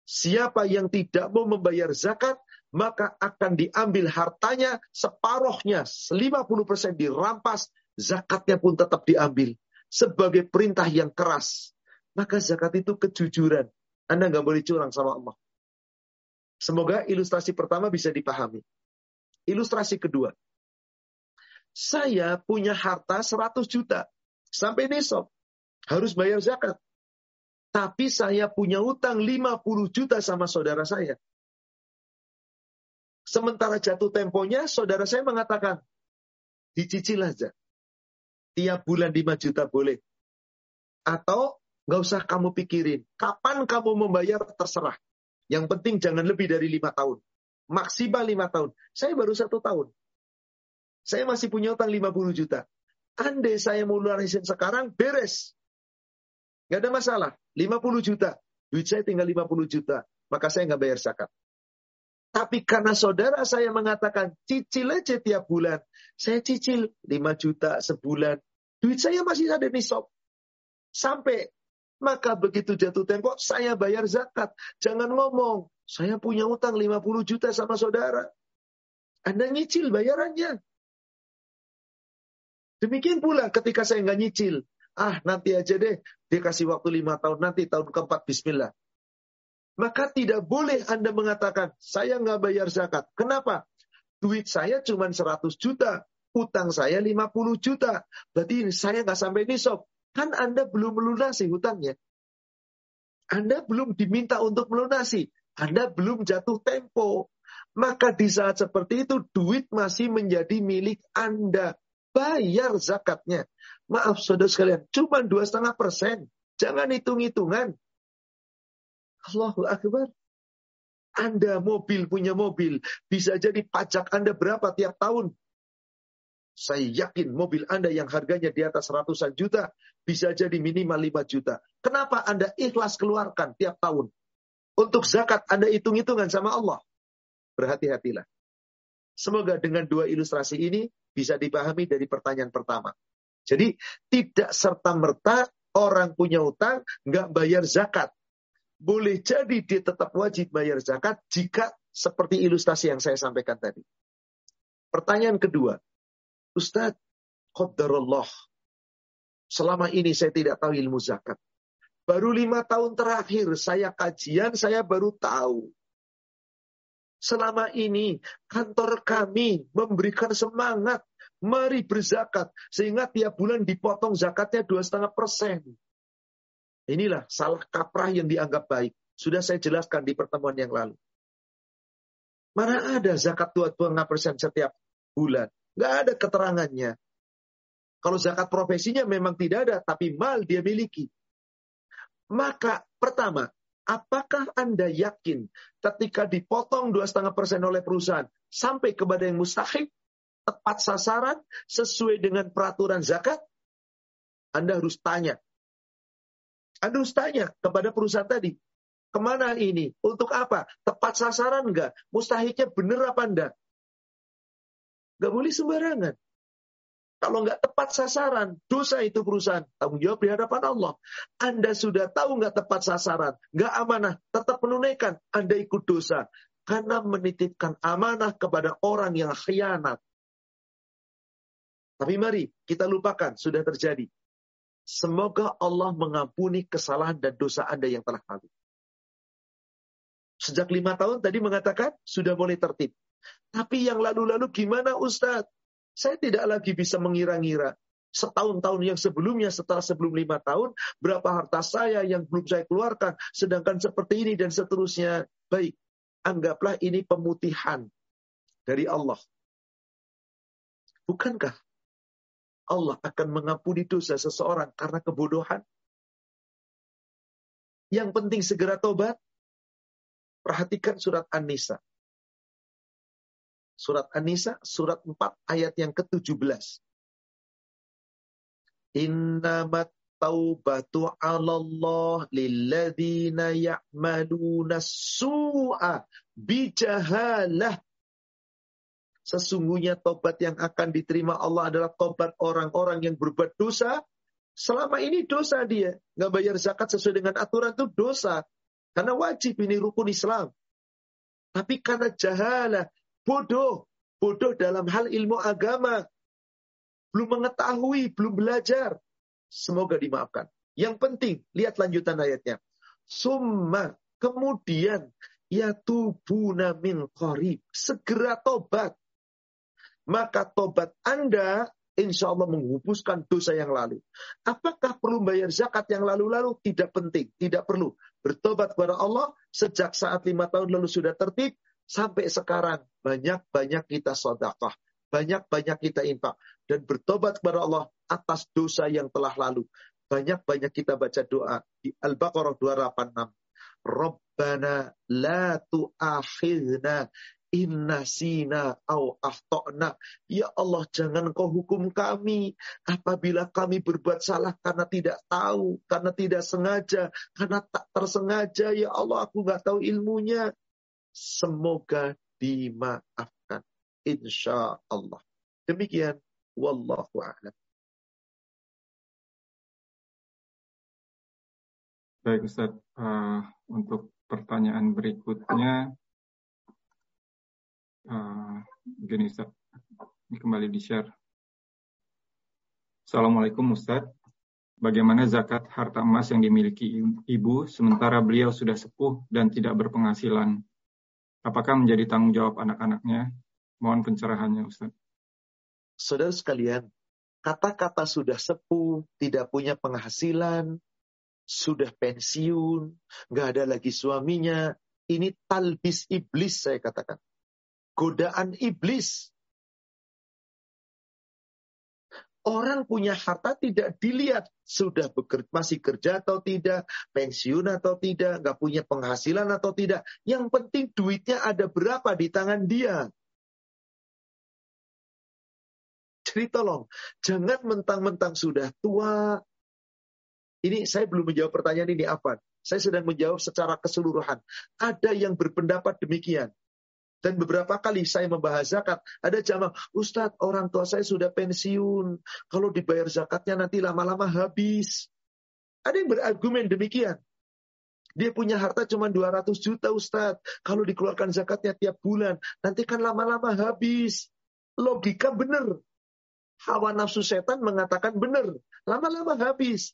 Siapa yang tidak mau membayar zakat, maka akan diambil hartanya separohnya, 50% dirampas, zakatnya pun tetap diambil. Sebagai perintah yang keras. Maka zakat itu kejujuran. Anda nggak boleh curang sama Allah. Semoga ilustrasi pertama bisa dipahami. Ilustrasi kedua. Saya punya harta 100 juta. Sampai besok. Harus bayar zakat. Tapi saya punya utang 50 juta sama saudara saya. Sementara jatuh temponya, saudara saya mengatakan, dicicil aja. Tiap bulan 5 juta boleh. Atau nggak usah kamu pikirin. Kapan kamu membayar terserah. Yang penting jangan lebih dari lima tahun. Maksimal lima tahun. Saya baru satu tahun. Saya masih punya utang 50 juta. Andai saya mau lunasin sekarang, beres. Gak ada masalah. 50 juta. Duit saya tinggal 50 juta. Maka saya nggak bayar zakat. Tapi karena saudara saya mengatakan cicil aja tiap bulan. Saya cicil 5 juta sebulan. Duit saya masih ada shop. Sampai maka begitu jatuh tempo saya bayar zakat. Jangan ngomong, saya punya utang 50 juta sama saudara. Anda nyicil bayarannya. Demikian pula ketika saya nggak nyicil. Ah nanti aja deh, dia kasih waktu lima tahun, nanti tahun keempat bismillah. Maka tidak boleh Anda mengatakan, saya nggak bayar zakat. Kenapa? Duit saya cuma 100 juta, utang saya 50 juta. Berarti saya nggak sampai nisab. Kan Anda belum melunasi hutangnya. Anda belum diminta untuk melunasi. Anda belum jatuh tempo. Maka di saat seperti itu, duit masih menjadi milik Anda. Bayar zakatnya. Maaf saudara sekalian, cuma dua setengah persen. Jangan hitung-hitungan. Allahu Akbar. Anda mobil punya mobil, bisa jadi pajak Anda berapa tiap tahun? Saya yakin mobil Anda yang harganya di atas ratusan juta bisa jadi minimal 5 juta. Kenapa Anda ikhlas keluarkan tiap tahun? Untuk zakat Anda hitung-hitungan sama Allah. Berhati-hatilah. Semoga dengan dua ilustrasi ini bisa dipahami dari pertanyaan pertama. Jadi tidak serta-merta orang punya utang nggak bayar zakat. Boleh jadi dia tetap wajib bayar zakat jika seperti ilustrasi yang saya sampaikan tadi. Pertanyaan kedua, Ustaz, Qadarullah. Selama ini saya tidak tahu ilmu zakat. Baru lima tahun terakhir saya kajian, saya baru tahu. Selama ini kantor kami memberikan semangat. Mari berzakat. Sehingga tiap bulan dipotong zakatnya dua setengah persen. Inilah salah kaprah yang dianggap baik. Sudah saya jelaskan di pertemuan yang lalu. Mana ada zakat dua setengah persen setiap bulan? Nggak ada keterangannya. Kalau zakat profesinya memang tidak ada, tapi mal dia miliki. Maka pertama, apakah Anda yakin ketika dipotong 2,5% oleh perusahaan sampai kepada yang mustahik, tepat sasaran, sesuai dengan peraturan zakat? Anda harus tanya. Anda harus tanya kepada perusahaan tadi. Ke mana ini? Untuk apa? Tepat sasaran enggak? Mustahiknya benar apa enggak? Gak boleh sembarangan. Kalau nggak tepat sasaran, dosa itu perusahaan. Tanggung jawab di hadapan Allah. Anda sudah tahu nggak tepat sasaran, nggak amanah, tetap menunaikan. Anda ikut dosa. Karena menitipkan amanah kepada orang yang khianat. Tapi mari kita lupakan, sudah terjadi. Semoga Allah mengampuni kesalahan dan dosa Anda yang telah lalu. Sejak lima tahun tadi mengatakan, sudah mulai tertib. Tapi yang lalu-lalu gimana Ustadz? Saya tidak lagi bisa mengira-ngira. Setahun-tahun yang sebelumnya, setelah sebelum lima tahun, berapa harta saya yang belum saya keluarkan, sedangkan seperti ini dan seterusnya. Baik, anggaplah ini pemutihan dari Allah. Bukankah Allah akan mengampuni dosa seseorang karena kebodohan? Yang penting segera tobat. Perhatikan surat An-Nisa. Surat An-Nisa, surat 4 ayat yang ke-17. Innamat taubatu Allah lilladzina ya'maluna su'a bijahalah. Sesungguhnya tobat yang akan diterima Allah adalah tobat orang-orang yang berbuat dosa. Selama ini dosa dia. Nggak bayar zakat sesuai dengan aturan itu dosa. Karena wajib ini rukun Islam. Tapi karena jahalah, bodoh. Bodoh dalam hal ilmu agama. Belum mengetahui, belum belajar. Semoga dimaafkan. Yang penting, lihat lanjutan ayatnya. Summa, kemudian, ya tubuna min qarib. Segera tobat. Maka tobat Anda insya Allah menghapuskan dosa yang lalu. Apakah perlu bayar zakat yang lalu-lalu? Tidak penting, tidak perlu. Bertobat kepada Allah sejak saat lima tahun lalu sudah tertib, Sampai sekarang banyak-banyak kita sodakah. Banyak-banyak kita infak. Dan bertobat kepada Allah atas dosa yang telah lalu. Banyak-banyak kita baca doa. Di Al-Baqarah 286. Rabbana la tu'akhidna Inna sina au aftokna. Ya Allah jangan kau hukum kami apabila kami berbuat salah karena tidak tahu, karena tidak sengaja, karena tak tersengaja. Ya Allah aku nggak tahu ilmunya. Semoga dimaafkan. Insya Allah. Demikian. Wallahu a'lam. Baik Ustaz, uh, untuk pertanyaan berikutnya, uh, begini Ustaz, ini kembali di-share. Assalamualaikum Ustaz, bagaimana zakat harta emas yang dimiliki ibu sementara beliau sudah sepuh dan tidak berpenghasilan? Apakah menjadi tanggung jawab anak-anaknya? Mohon pencerahannya Ustaz. Saudara sekalian, kata-kata sudah sepuh, tidak punya penghasilan, sudah pensiun, nggak ada lagi suaminya. Ini talbis iblis saya katakan. Godaan iblis. Orang punya harta tidak dilihat sudah bekerja, masih kerja atau tidak, pensiun atau tidak, nggak punya penghasilan atau tidak. Yang penting duitnya ada berapa di tangan dia. Jadi tolong, jangan mentang-mentang sudah tua, ini saya belum menjawab pertanyaan ini apa. Saya sedang menjawab secara keseluruhan. Ada yang berpendapat demikian. Dan beberapa kali saya membahas zakat, ada jamaah, Ustadz orang tua saya sudah pensiun, kalau dibayar zakatnya nanti lama-lama habis. Ada yang berargumen demikian. Dia punya harta cuma 200 juta Ustadz, kalau dikeluarkan zakatnya tiap bulan, nanti kan lama-lama habis. Logika benar. Hawa nafsu setan mengatakan benar, lama-lama habis.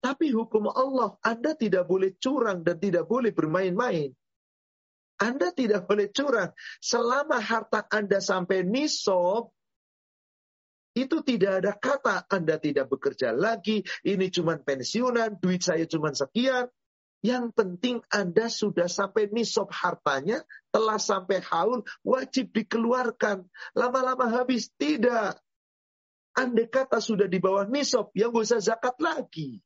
Tapi hukum Allah, Anda tidak boleh curang dan tidak boleh bermain-main. Anda tidak boleh curang. Selama harta Anda sampai nisob, itu tidak ada kata Anda tidak bekerja lagi, ini cuma pensiunan, duit saya cuma sekian. Yang penting Anda sudah sampai nisob hartanya, telah sampai haul, wajib dikeluarkan. Lama-lama habis, tidak. Anda kata sudah di bawah nisob, yang gak usah zakat lagi.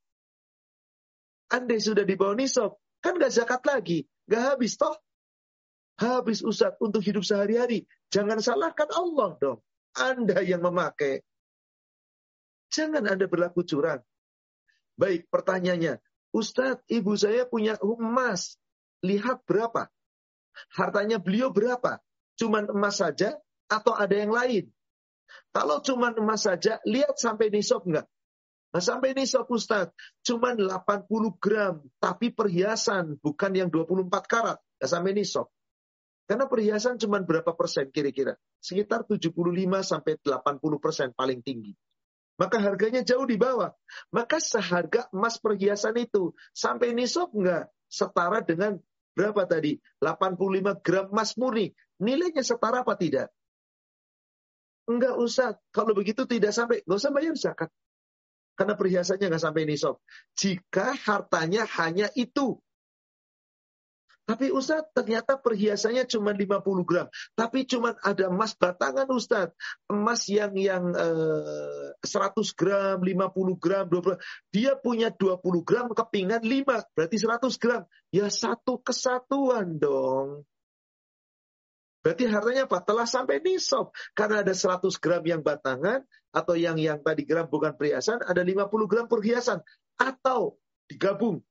Andai sudah di bawah nisab, kan gak zakat lagi. Gak habis toh. Habis Ustaz untuk hidup sehari-hari. Jangan salahkan Allah dong. Anda yang memakai. Jangan Anda berlaku curang. Baik, pertanyaannya. Ustadz, ibu saya punya emas. Lihat berapa? Hartanya beliau berapa? Cuman emas saja atau ada yang lain? Kalau cuman emas saja, lihat sampai nisab enggak? Nah sampai ini sok Ustaz, cuma 80 gram, tapi perhiasan, bukan yang 24 karat. Nah, sampai ini sok. Karena perhiasan cuma berapa persen kira-kira? Sekitar 75 sampai 80 persen paling tinggi. Maka harganya jauh di bawah. Maka seharga emas perhiasan itu sampai nisab enggak setara dengan berapa tadi? 85 gram emas murni. Nilainya setara apa tidak? Enggak usah. Kalau begitu tidak sampai, enggak usah bayar zakat. Karena perhiasannya nggak sampai nisab. Jika hartanya hanya itu. Tapi Ustaz, ternyata perhiasannya cuma 50 gram. Tapi cuma ada emas batangan Ustaz. Emas yang yang eh, 100 gram, 50 gram, 20 Dia punya 20 gram, kepingan 5. Berarti 100 gram. Ya satu kesatuan dong. Berarti hartanya apa? Telah sampai nisab. Karena ada 100 gram yang batangan, atau yang yang tadi gram bukan perhiasan, ada 50 gram perhiasan. Atau digabung.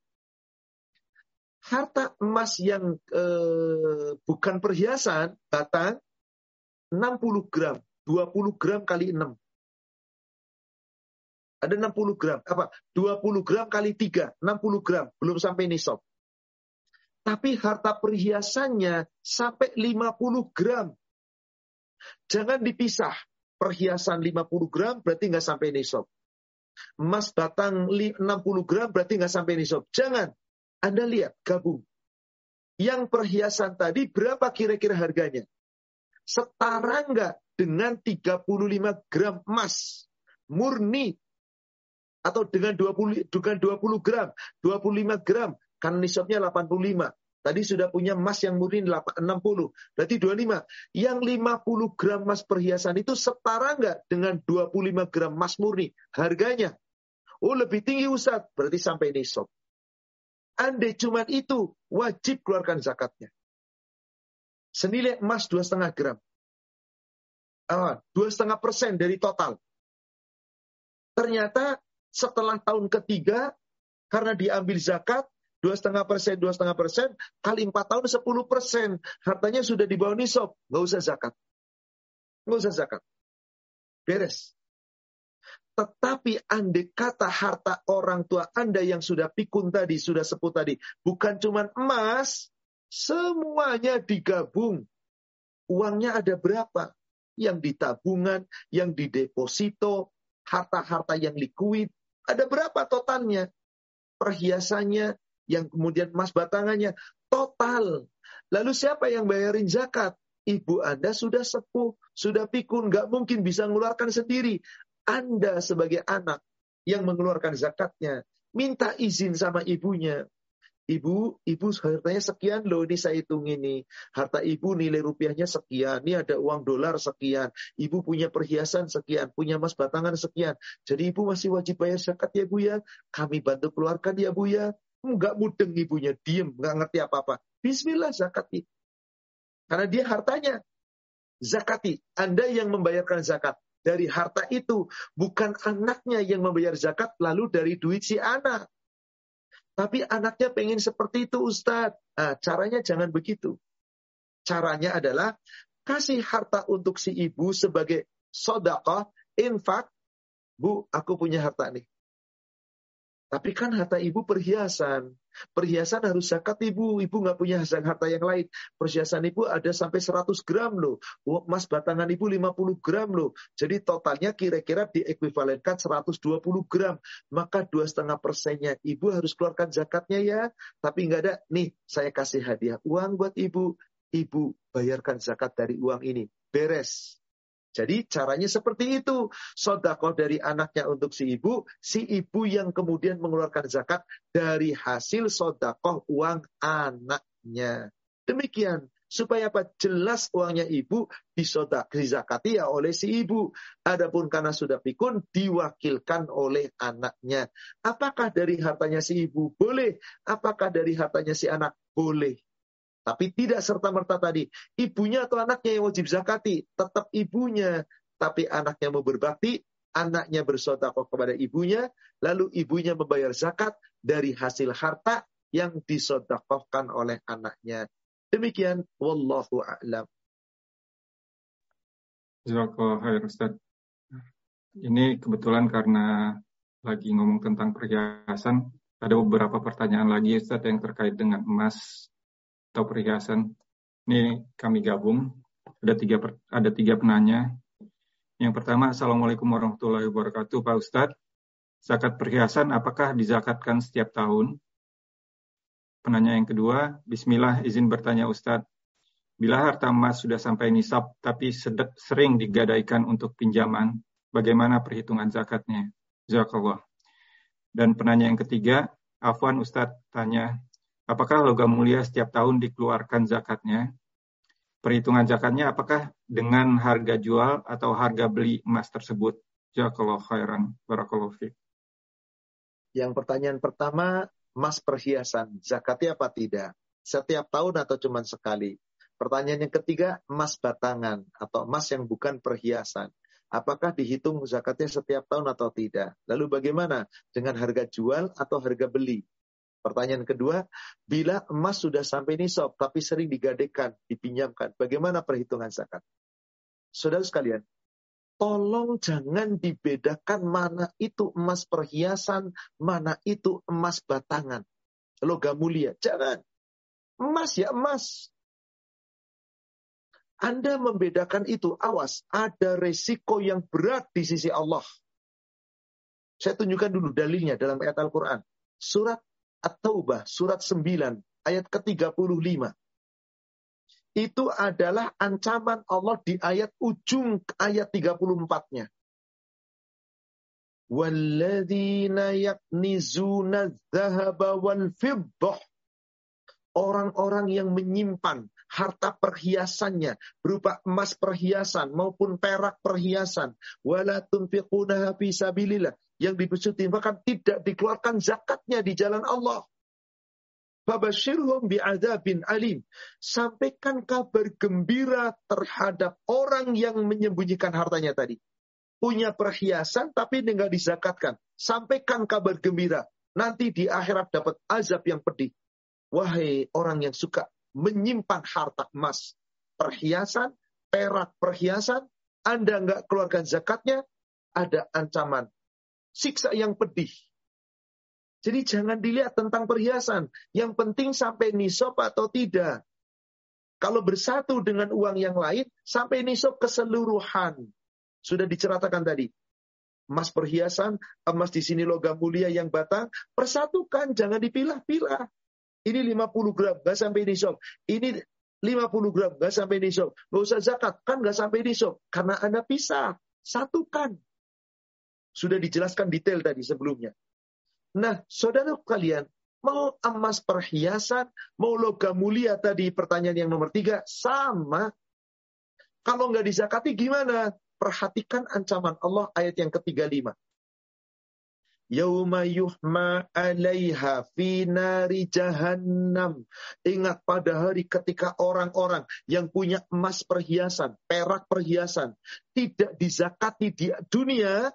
Harta emas yang eh, bukan perhiasan, batang, 60 gram. 20 gram kali 6. Ada 60 gram. Apa? 20 gram kali 3. 60 gram. Belum sampai nisab. Tapi harta perhiasannya sampai 50 gram. Jangan dipisah. Perhiasan 50 gram berarti nggak sampai nisab. Emas batang 60 gram berarti nggak sampai nisab. Jangan. Anda lihat, gabung. Yang perhiasan tadi berapa kira-kira harganya? Setara nggak dengan 35 gram emas murni atau dengan 20 dengan 20 gram, 25 gram kan nisabnya 85. Tadi sudah punya emas yang murni 60. Berarti 25. Yang 50 gram emas perhiasan itu setara nggak dengan 25 gram emas murni? Harganya. Oh lebih tinggi Ustaz. Berarti sampai nisab. Andai cuma itu, wajib keluarkan zakatnya. senilai emas dua setengah gram. Dua setengah persen dari total. Ternyata setelah tahun ketiga, karena diambil zakat, dua setengah persen, dua setengah persen, kali empat tahun sepuluh persen. Hartanya sudah di bawah nisab, nggak usah zakat. Nggak usah zakat. Beres. Tetapi andai kata harta orang tua Anda yang sudah pikun tadi, sudah sebut tadi, bukan cuma emas, semuanya digabung. Uangnya ada berapa? Yang di tabungan, yang di deposito, harta-harta yang likuid, ada berapa totalnya? Perhiasannya, yang kemudian emas batangannya, total. Lalu siapa yang bayarin zakat? Ibu Anda sudah sepuh, sudah pikun, nggak mungkin bisa mengeluarkan sendiri. Anda sebagai anak yang mengeluarkan zakatnya, minta izin sama ibunya. Ibu, ibu hartanya sekian loh, ini saya hitung ini. Harta ibu nilai rupiahnya sekian, ini ada uang dolar sekian. Ibu punya perhiasan sekian, punya emas batangan sekian. Jadi ibu masih wajib bayar zakat ya bu ya. Kami bantu keluarkan ya bu ya. Enggak mudeng ibunya, diem, enggak ngerti apa-apa. Bismillah zakat. Karena dia hartanya. Zakati. Anda yang membayarkan zakat dari harta itu. Bukan anaknya yang membayar zakat lalu dari duit si anak. Tapi anaknya pengen seperti itu Ustadz. Nah, caranya jangan begitu. Caranya adalah kasih harta untuk si ibu sebagai sodakoh, infak. Bu, aku punya harta nih. Tapi kan harta ibu perhiasan. Perhiasan harus zakat ibu. Ibu nggak punya harta yang lain. Perhiasan ibu ada sampai 100 gram loh. Emas batangan ibu 50 gram loh. Jadi totalnya kira-kira diekuivalenkan 120 gram. Maka dua setengah persennya ibu harus keluarkan zakatnya ya. Tapi nggak ada. Nih saya kasih hadiah uang buat ibu. Ibu bayarkan zakat dari uang ini. Beres. Jadi caranya seperti itu. Sodakoh dari anaknya untuk si ibu, si ibu yang kemudian mengeluarkan zakat dari hasil sodakoh uang anaknya. Demikian. Supaya apa? Jelas uangnya ibu disodak, dizakati ya oleh si ibu. Adapun karena sudah pikun, diwakilkan oleh anaknya. Apakah dari hartanya si ibu? Boleh. Apakah dari hartanya si anak? Boleh. Tapi tidak serta-merta tadi. Ibunya atau anaknya yang wajib zakati. Tetap ibunya. Tapi anaknya mau berbakti, anaknya bersodakoh kepada ibunya, lalu ibunya membayar zakat dari hasil harta yang disodakohkan oleh anaknya. Demikian, Wallahu a'lam. Ustaz. Ini kebetulan karena lagi ngomong tentang perhiasan, ada beberapa pertanyaan lagi Ustaz yang terkait dengan emas atau perhiasan. Ini kami gabung. Ada tiga ada tiga penanya. Yang pertama, Assalamualaikum warahmatullahi wabarakatuh, Pak Ustadz. Zakat perhiasan apakah dizakatkan setiap tahun? Penanya yang kedua, Bismillah izin bertanya Ustadz. Bila harta emas sudah sampai nisab tapi sering digadaikan untuk pinjaman, bagaimana perhitungan zakatnya? Jazakallah. Dan penanya yang ketiga, Afwan Ustadz tanya, Apakah logam mulia setiap tahun dikeluarkan zakatnya? Perhitungan zakatnya apakah dengan harga jual atau harga beli emas tersebut? Jazakallah khairan. Barakallahu. Yang pertanyaan pertama, emas perhiasan. Zakatnya apa tidak? Setiap tahun atau cuma sekali? Pertanyaan yang ketiga, emas batangan atau emas yang bukan perhiasan. Apakah dihitung zakatnya setiap tahun atau tidak? Lalu bagaimana dengan harga jual atau harga beli? Pertanyaan kedua, bila emas sudah sampai nisab tapi sering digadekan, dipinjamkan, bagaimana perhitungan zakat? Saudara sekalian, tolong jangan dibedakan mana itu emas perhiasan, mana itu emas batangan. Logam mulia, jangan. Emas ya emas. Anda membedakan itu, awas, ada resiko yang berat di sisi Allah. Saya tunjukkan dulu dalilnya dalam ayat Al-Quran. Surat At-Taubah surat 9 ayat ke-35. Itu adalah ancaman Allah di ayat ujung ayat 34-nya. Walladzina yaknizuna dzahaba wal fiddah. Orang-orang yang menyimpan harta perhiasannya berupa emas perhiasan maupun perak perhiasan wala tunfiquna fi sabilillah yang dimaksud tidak dikeluarkan zakatnya di jalan Allah. Fabashirhum bi'adzabin alim. Sampaikan kabar gembira terhadap orang yang menyembunyikan hartanya tadi. Punya perhiasan tapi tinggal dizakatkan. Sampaikan kabar gembira. Nanti di akhirat dapat azab yang pedih. Wahai orang yang suka menyimpan harta emas, perhiasan, perak perhiasan, Anda nggak keluarkan zakatnya, ada ancaman. Siksa yang pedih. Jadi jangan dilihat tentang perhiasan. Yang penting sampai nisab atau tidak. Kalau bersatu dengan uang yang lain, sampai nisab keseluruhan. Sudah diceritakan tadi. Emas perhiasan, emas di sini logam mulia yang batang, persatukan, jangan dipilah-pilah. Ini 50 gram, gak sampai nisab. Ini 50 gram, gak sampai nisab. Gak usah zakat, kan gak sampai nisab. Karena Anda pisah, satukan. Sudah dijelaskan detail tadi sebelumnya. Nah, saudara kalian, mau emas perhiasan, mau logam mulia tadi pertanyaan yang nomor tiga, sama. Kalau nggak dizakati gimana? Perhatikan ancaman Allah ayat yang ketiga lima. Yauma yuhma alaiha fi nari jahannam. Ingat pada hari ketika orang-orang yang punya emas perhiasan, perak perhiasan, tidak dizakati di dunia,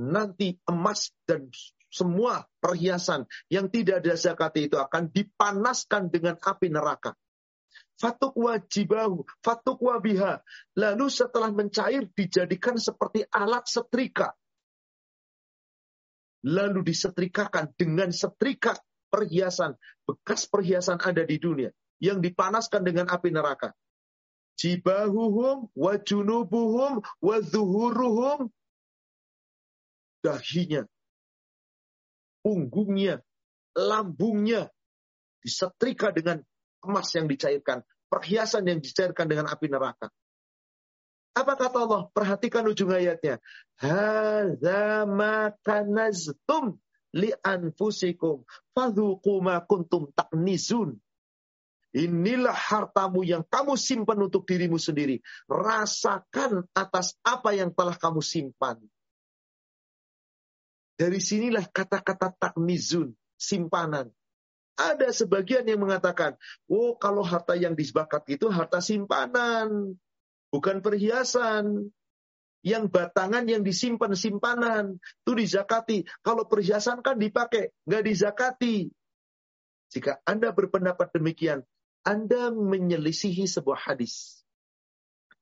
nanti emas dan semua perhiasan yang tidak ada zakat itu akan dipanaskan dengan api neraka. Fatuk wajibahu, fatuk wabiha. Lalu setelah mencair dijadikan seperti alat setrika. Lalu disetrikakan dengan setrika perhiasan, bekas perhiasan ada di dunia yang dipanaskan dengan api neraka. Jibahuhum wa junubuhum wa zuhuruhum dahinya punggungnya, lambungnya disetrika dengan emas yang dicairkan, perhiasan yang dicairkan dengan api neraka. Apa kata Allah? Perhatikan ujung ayatnya. Li anfusikum fadhuqu ma kuntum taknizun. Inilah hartamu yang kamu simpan untuk dirimu sendiri. Rasakan atas apa yang telah kamu simpan. Dari sinilah kata-kata takmizun, simpanan. Ada sebagian yang mengatakan, oh kalau harta yang disebakat itu harta simpanan, bukan perhiasan. Yang batangan yang disimpan simpanan, itu dizakati. Kalau perhiasan kan dipakai, nggak dizakati. Jika Anda berpendapat demikian, Anda menyelisihi sebuah hadis.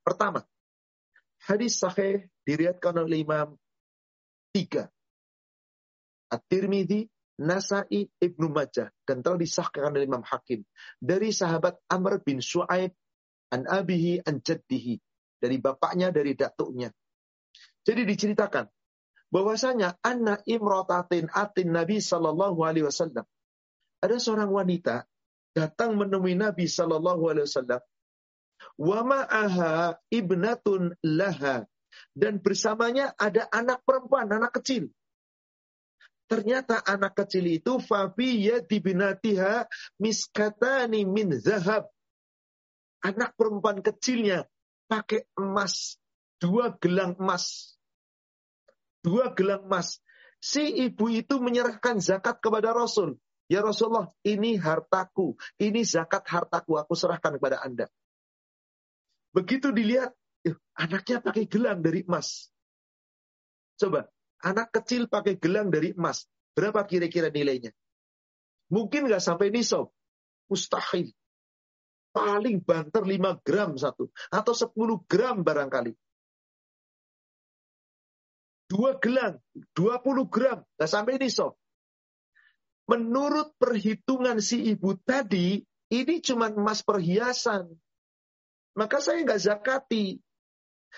Pertama, hadis sahih diriatkan oleh Imam tiga At-Tirmidzi, Nasai, Ibnu Majah dan telah disahkan oleh Imam Hakim dari sahabat Amr bin Shu'aib an abihi an jaddihi dari bapaknya dari datuknya. Jadi diceritakan bahwasanya anna imrotatin atin Nabi sallallahu alaihi wasallam. Ada seorang wanita datang menemui Nabi sallallahu alaihi wasallam. Wa ma'aha ibnatun laha dan bersamanya ada anak perempuan, anak kecil. Ternyata anak kecil itu fabiya dibinatiha miskatani min zahab. Anak perempuan kecilnya pakai emas. Dua gelang emas. Dua gelang emas. Si ibu itu menyerahkan zakat kepada Rasul. Ya Rasulullah, ini hartaku. Ini zakat hartaku. Aku serahkan kepada Anda. Begitu dilihat, anaknya pakai gelang dari emas. Coba, Anak kecil pakai gelang dari emas. Berapa kira-kira nilainya? Mungkin nggak sampai nisab. Mustahil. Paling banter 5 gram satu. Atau 10 gram barangkali. Dua gelang, 20 gram. Nggak sampai nisab. Menurut perhitungan si ibu tadi, ini cuma emas perhiasan. Maka saya nggak zakati.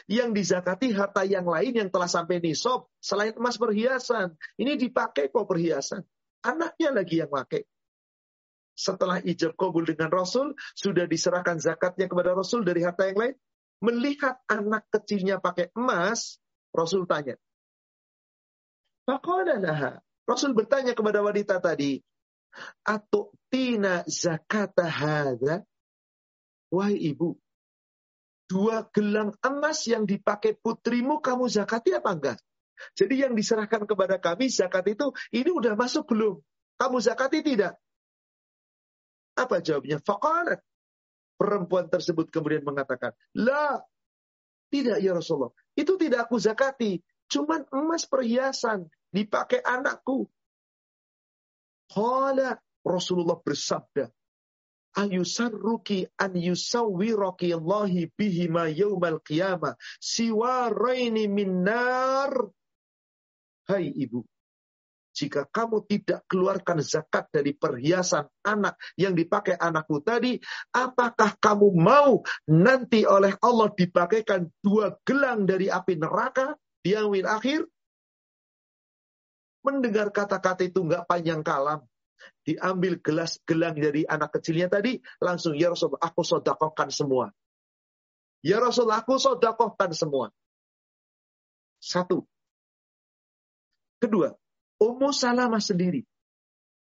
Yang dizakati harta yang lain yang telah sampai nisab selain emas perhiasan. Ini dipakai kok perhiasan. Anaknya lagi yang pakai. Setelah ijab kabul dengan Rasul, sudah diserahkan zakatnya kepada Rasul dari harta yang lain. Melihat anak kecilnya pakai emas, Rasul tanya. Faqala Rasul bertanya kepada wanita tadi, atau tina zakata hadha? Wahai ibu, dua gelang emas yang dipakai putrimu kamu zakati apa enggak? Jadi yang diserahkan kepada kami zakat itu ini udah masuk belum? Kamu zakati tidak? Apa jawabnya? Faqalat. Perempuan tersebut kemudian mengatakan, La, tidak ya Rasulullah. Itu tidak aku zakati. Cuman emas perhiasan. Dipakai anakku. Qala Rasulullah bersabda, ayusarruki an yusawwiraki Allahi bihima qiyamah siwaraini min nar. Hai ibu, jika kamu tidak keluarkan zakat dari perhiasan anak yang dipakai anakmu tadi, apakah kamu mau nanti oleh Allah dipakaikan dua gelang dari api neraka di akhir? Mendengar kata-kata itu nggak panjang kalam diambil gelas gelang dari anak kecilnya tadi, langsung, ya Rasulullah, aku sodakohkan semua. Ya Rasulullah, aku sodakohkan semua. Satu. Kedua, Ummu Salamah sendiri.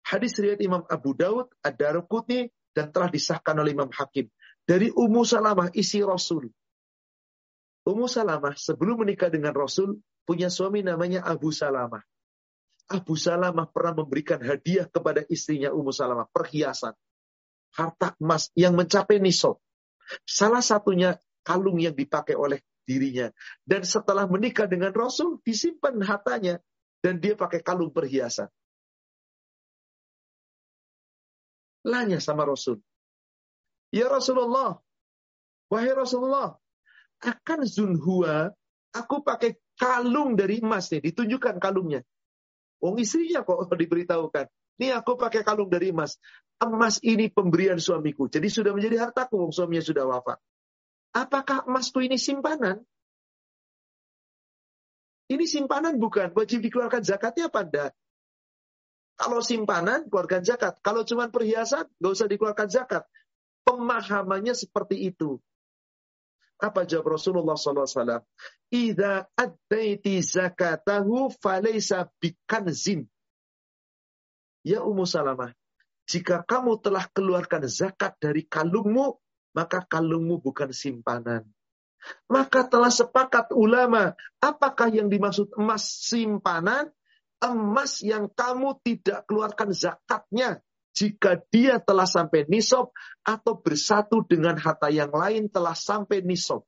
Hadis riwayat Imam Abu Daud, Ad-Darqutni, dan telah disahkan oleh Imam Hakim. Dari Ummu Salamah, isi Rasul. Ummu Salamah sebelum menikah dengan Rasul, punya suami namanya Abu Salamah. Abu Salamah pernah memberikan hadiah kepada istrinya Ummu Salamah, perhiasan. Harta emas yang mencapai nisab. Salah satunya kalung yang dipakai oleh dirinya. Dan setelah menikah dengan Rasul, disimpan hartanya. Dan dia pakai kalung perhiasan. Lanya sama Rasul. Ya Rasulullah, wahai Rasulullah, akan zunhua, aku pakai kalung dari emas nih, ditunjukkan kalungnya. Wong istrinya kok diberitahukan. Ini aku pakai kalung dari emas. Emas ini pemberian suamiku. Jadi sudah menjadi hartaku. Wong suaminya sudah wafat. Apakah emasku ini simpanan? Ini simpanan bukan. Wajib dikeluarkan zakatnya apa enggak? Kalau simpanan, keluarkan zakat. Kalau cuma perhiasan, nggak usah dikeluarkan zakat. Pemahamannya seperti itu. Apa jawab Rasulullah SAW? Ida addaiti zakatahu falaysa bikanzin. Ya Ummu Salamah, jika kamu telah keluarkan zakat dari kalungmu, maka kalungmu bukan simpanan. Maka telah sepakat ulama, apakah yang dimaksud emas simpanan? Emas yang kamu tidak keluarkan zakatnya jika dia telah sampai nisab atau bersatu dengan harta yang lain telah sampai nisab.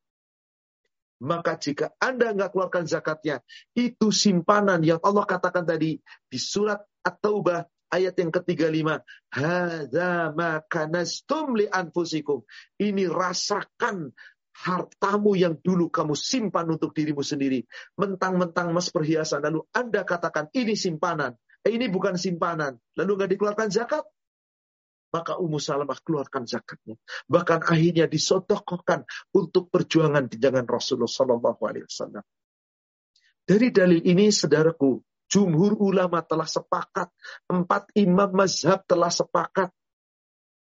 Maka jika Anda nggak keluarkan zakatnya, itu simpanan yang Allah katakan tadi di surat At-Taubah ayat yang ke-35. Hadza ma kanastum li anfusikum. Ini rasakan hartamu yang dulu kamu simpan untuk dirimu sendiri. Mentang-mentang mas perhiasan. Lalu Anda katakan ini simpanan. Eh, ini bukan simpanan. Lalu nggak dikeluarkan zakat maka Ummu Salamah keluarkan zakatnya. Bahkan akhirnya disodokokan untuk perjuangan di jangan Rasulullah Sallallahu Alaihi Wasallam. Dari dalil ini, saudaraku, jumhur ulama telah sepakat, empat imam mazhab telah sepakat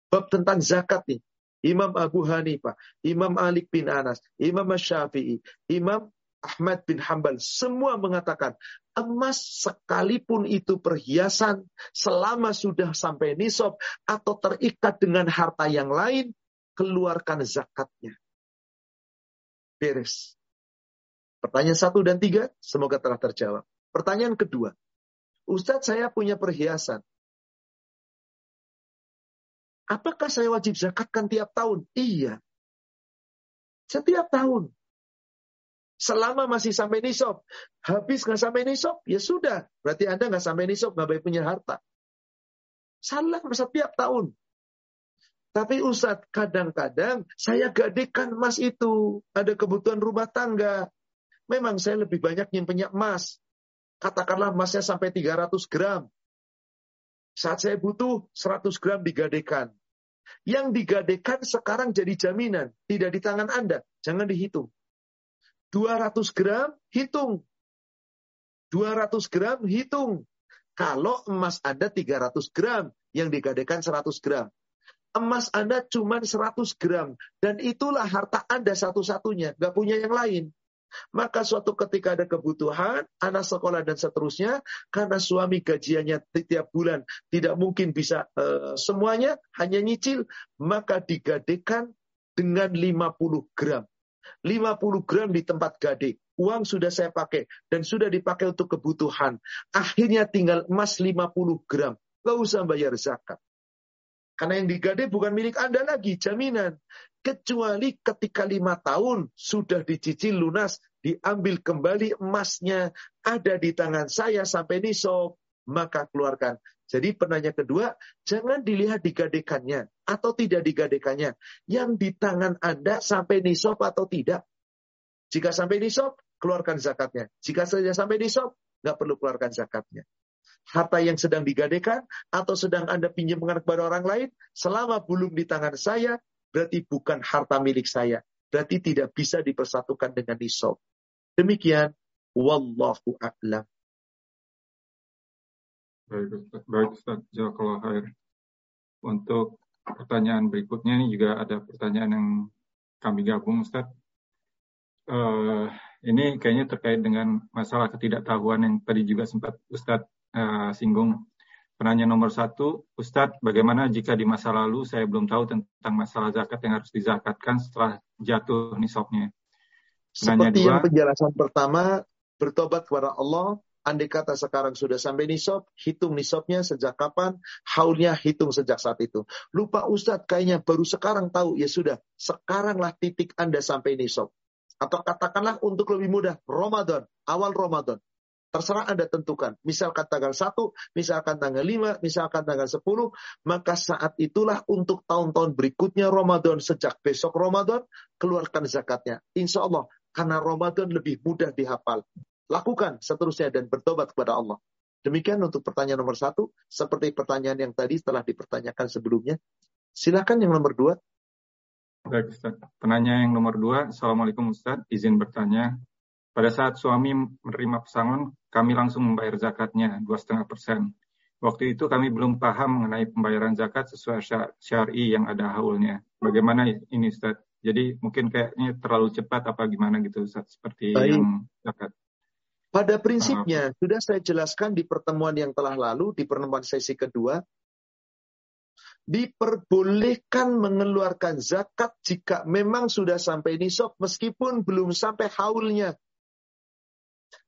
bab tentang zakat nih. Imam Abu Hanifah, Imam Alik bin Anas, Imam Syafi'i, Imam Ahmad bin Hambal semua mengatakan emas sekalipun itu perhiasan selama sudah sampai nisab atau terikat dengan harta yang lain keluarkan zakatnya. Beres. Pertanyaan satu dan tiga semoga telah terjawab. Pertanyaan kedua. Ustadz saya punya perhiasan. Apakah saya wajib zakatkan tiap tahun? Iya. Setiap tahun. Selama masih sampai nisab. Habis nggak sampai nisab, ya sudah. Berarti Anda nggak sampai nisab, nggak baik punya harta. Salah setiap tahun. Tapi Ustadz, kadang-kadang saya gadekan emas itu. Ada kebutuhan rumah tangga. Memang saya lebih banyak nyimpennya emas. Katakanlah emasnya sampai 300 gram. Saat saya butuh 100 gram digadekan. Yang digadekan sekarang jadi jaminan. Tidak di tangan Anda. Jangan dihitung. 200 gram, hitung. 200 gram, hitung. Kalau emas Anda 300 gram, yang digadekan 100 gram. Emas Anda cuma 100 gram. Dan itulah harta Anda satu-satunya. Gak punya yang lain. Maka suatu ketika ada kebutuhan, anak sekolah dan seterusnya, karena suami gajiannya tiap bulan tidak mungkin bisa uh, semuanya, hanya nyicil, maka digadekan dengan 50 gram. 50 gram di tempat gade. Uang sudah saya pakai dan sudah dipakai untuk kebutuhan. Akhirnya tinggal emas 50 gram. Gak usah bayar zakat. Karena yang digade bukan milik Anda lagi, jaminan. Kecuali ketika lima tahun sudah dicicil lunas, diambil kembali emasnya, ada di tangan saya sampai nisab, maka keluarkan. Jadi penanya kedua, jangan dilihat digadekannya atau tidak digadekannya. Yang di tangan Anda sampai nisab atau tidak. Jika sampai nisab, keluarkan zakatnya. Jika saja sampai nisab, nggak perlu keluarkan zakatnya. Harta yang sedang digadekan atau sedang Anda pinjamkan kepada orang lain, selama belum di tangan saya, berarti bukan harta milik saya. Berarti tidak bisa dipersatukan dengan nisab. Demikian, wallahu a'lam. Baik Ustaz, baik Ustaz, Jazakallah khair. Untuk pertanyaan berikutnya ini juga ada pertanyaan yang kami gabung Ustaz. Uh, ini kayaknya terkait dengan masalah ketidaktahuan yang tadi juga sempat Ustadz uh, singgung. Penanya nomor satu, Ustadz, bagaimana jika di masa lalu saya belum tahu tentang masalah zakat yang harus dizakatkan setelah jatuh nisabnya? Seperti dua, yang penjelasan pertama, bertobat kepada Allah, Andai kata sekarang sudah sampai nisab, hitung nisabnya sejak kapan, haulnya hitung sejak saat itu. Lupa Ustadz, kayaknya baru sekarang tahu, ya sudah, sekaranglah titik Anda sampai nisab. Atau katakanlah untuk lebih mudah, Ramadan, awal Ramadan. Terserah Anda tentukan. Misalkan tanggal 1, misalkan tanggal 5, misalkan tanggal 10, maka saat itulah untuk tahun-tahun berikutnya Ramadan. Sejak besok Ramadan, keluarkan zakatnya. Insya Allah, karena Ramadan lebih mudah dihafal lakukan seterusnya dan bertobat kepada Allah. Demikian untuk pertanyaan nomor satu, seperti pertanyaan yang tadi setelah dipertanyakan sebelumnya. Silakan yang nomor dua. Baik, Ustaz. Penanya yang nomor dua, Assalamualaikum Ustaz, izin bertanya. Pada saat suami menerima pesangon, kami langsung membayar zakatnya, 2,5 persen. Waktu itu kami belum paham mengenai pembayaran zakat sesuai syari yang ada haulnya. Bagaimana ini Ustaz? Jadi mungkin kayaknya terlalu cepat apa gimana gitu Ustaz, seperti Baik. yang zakat. Pada prinsipnya, sudah saya jelaskan di pertemuan yang telah lalu, di pertemuan sesi kedua, diperbolehkan mengeluarkan zakat jika memang sudah sampai nisab meskipun belum sampai haulnya.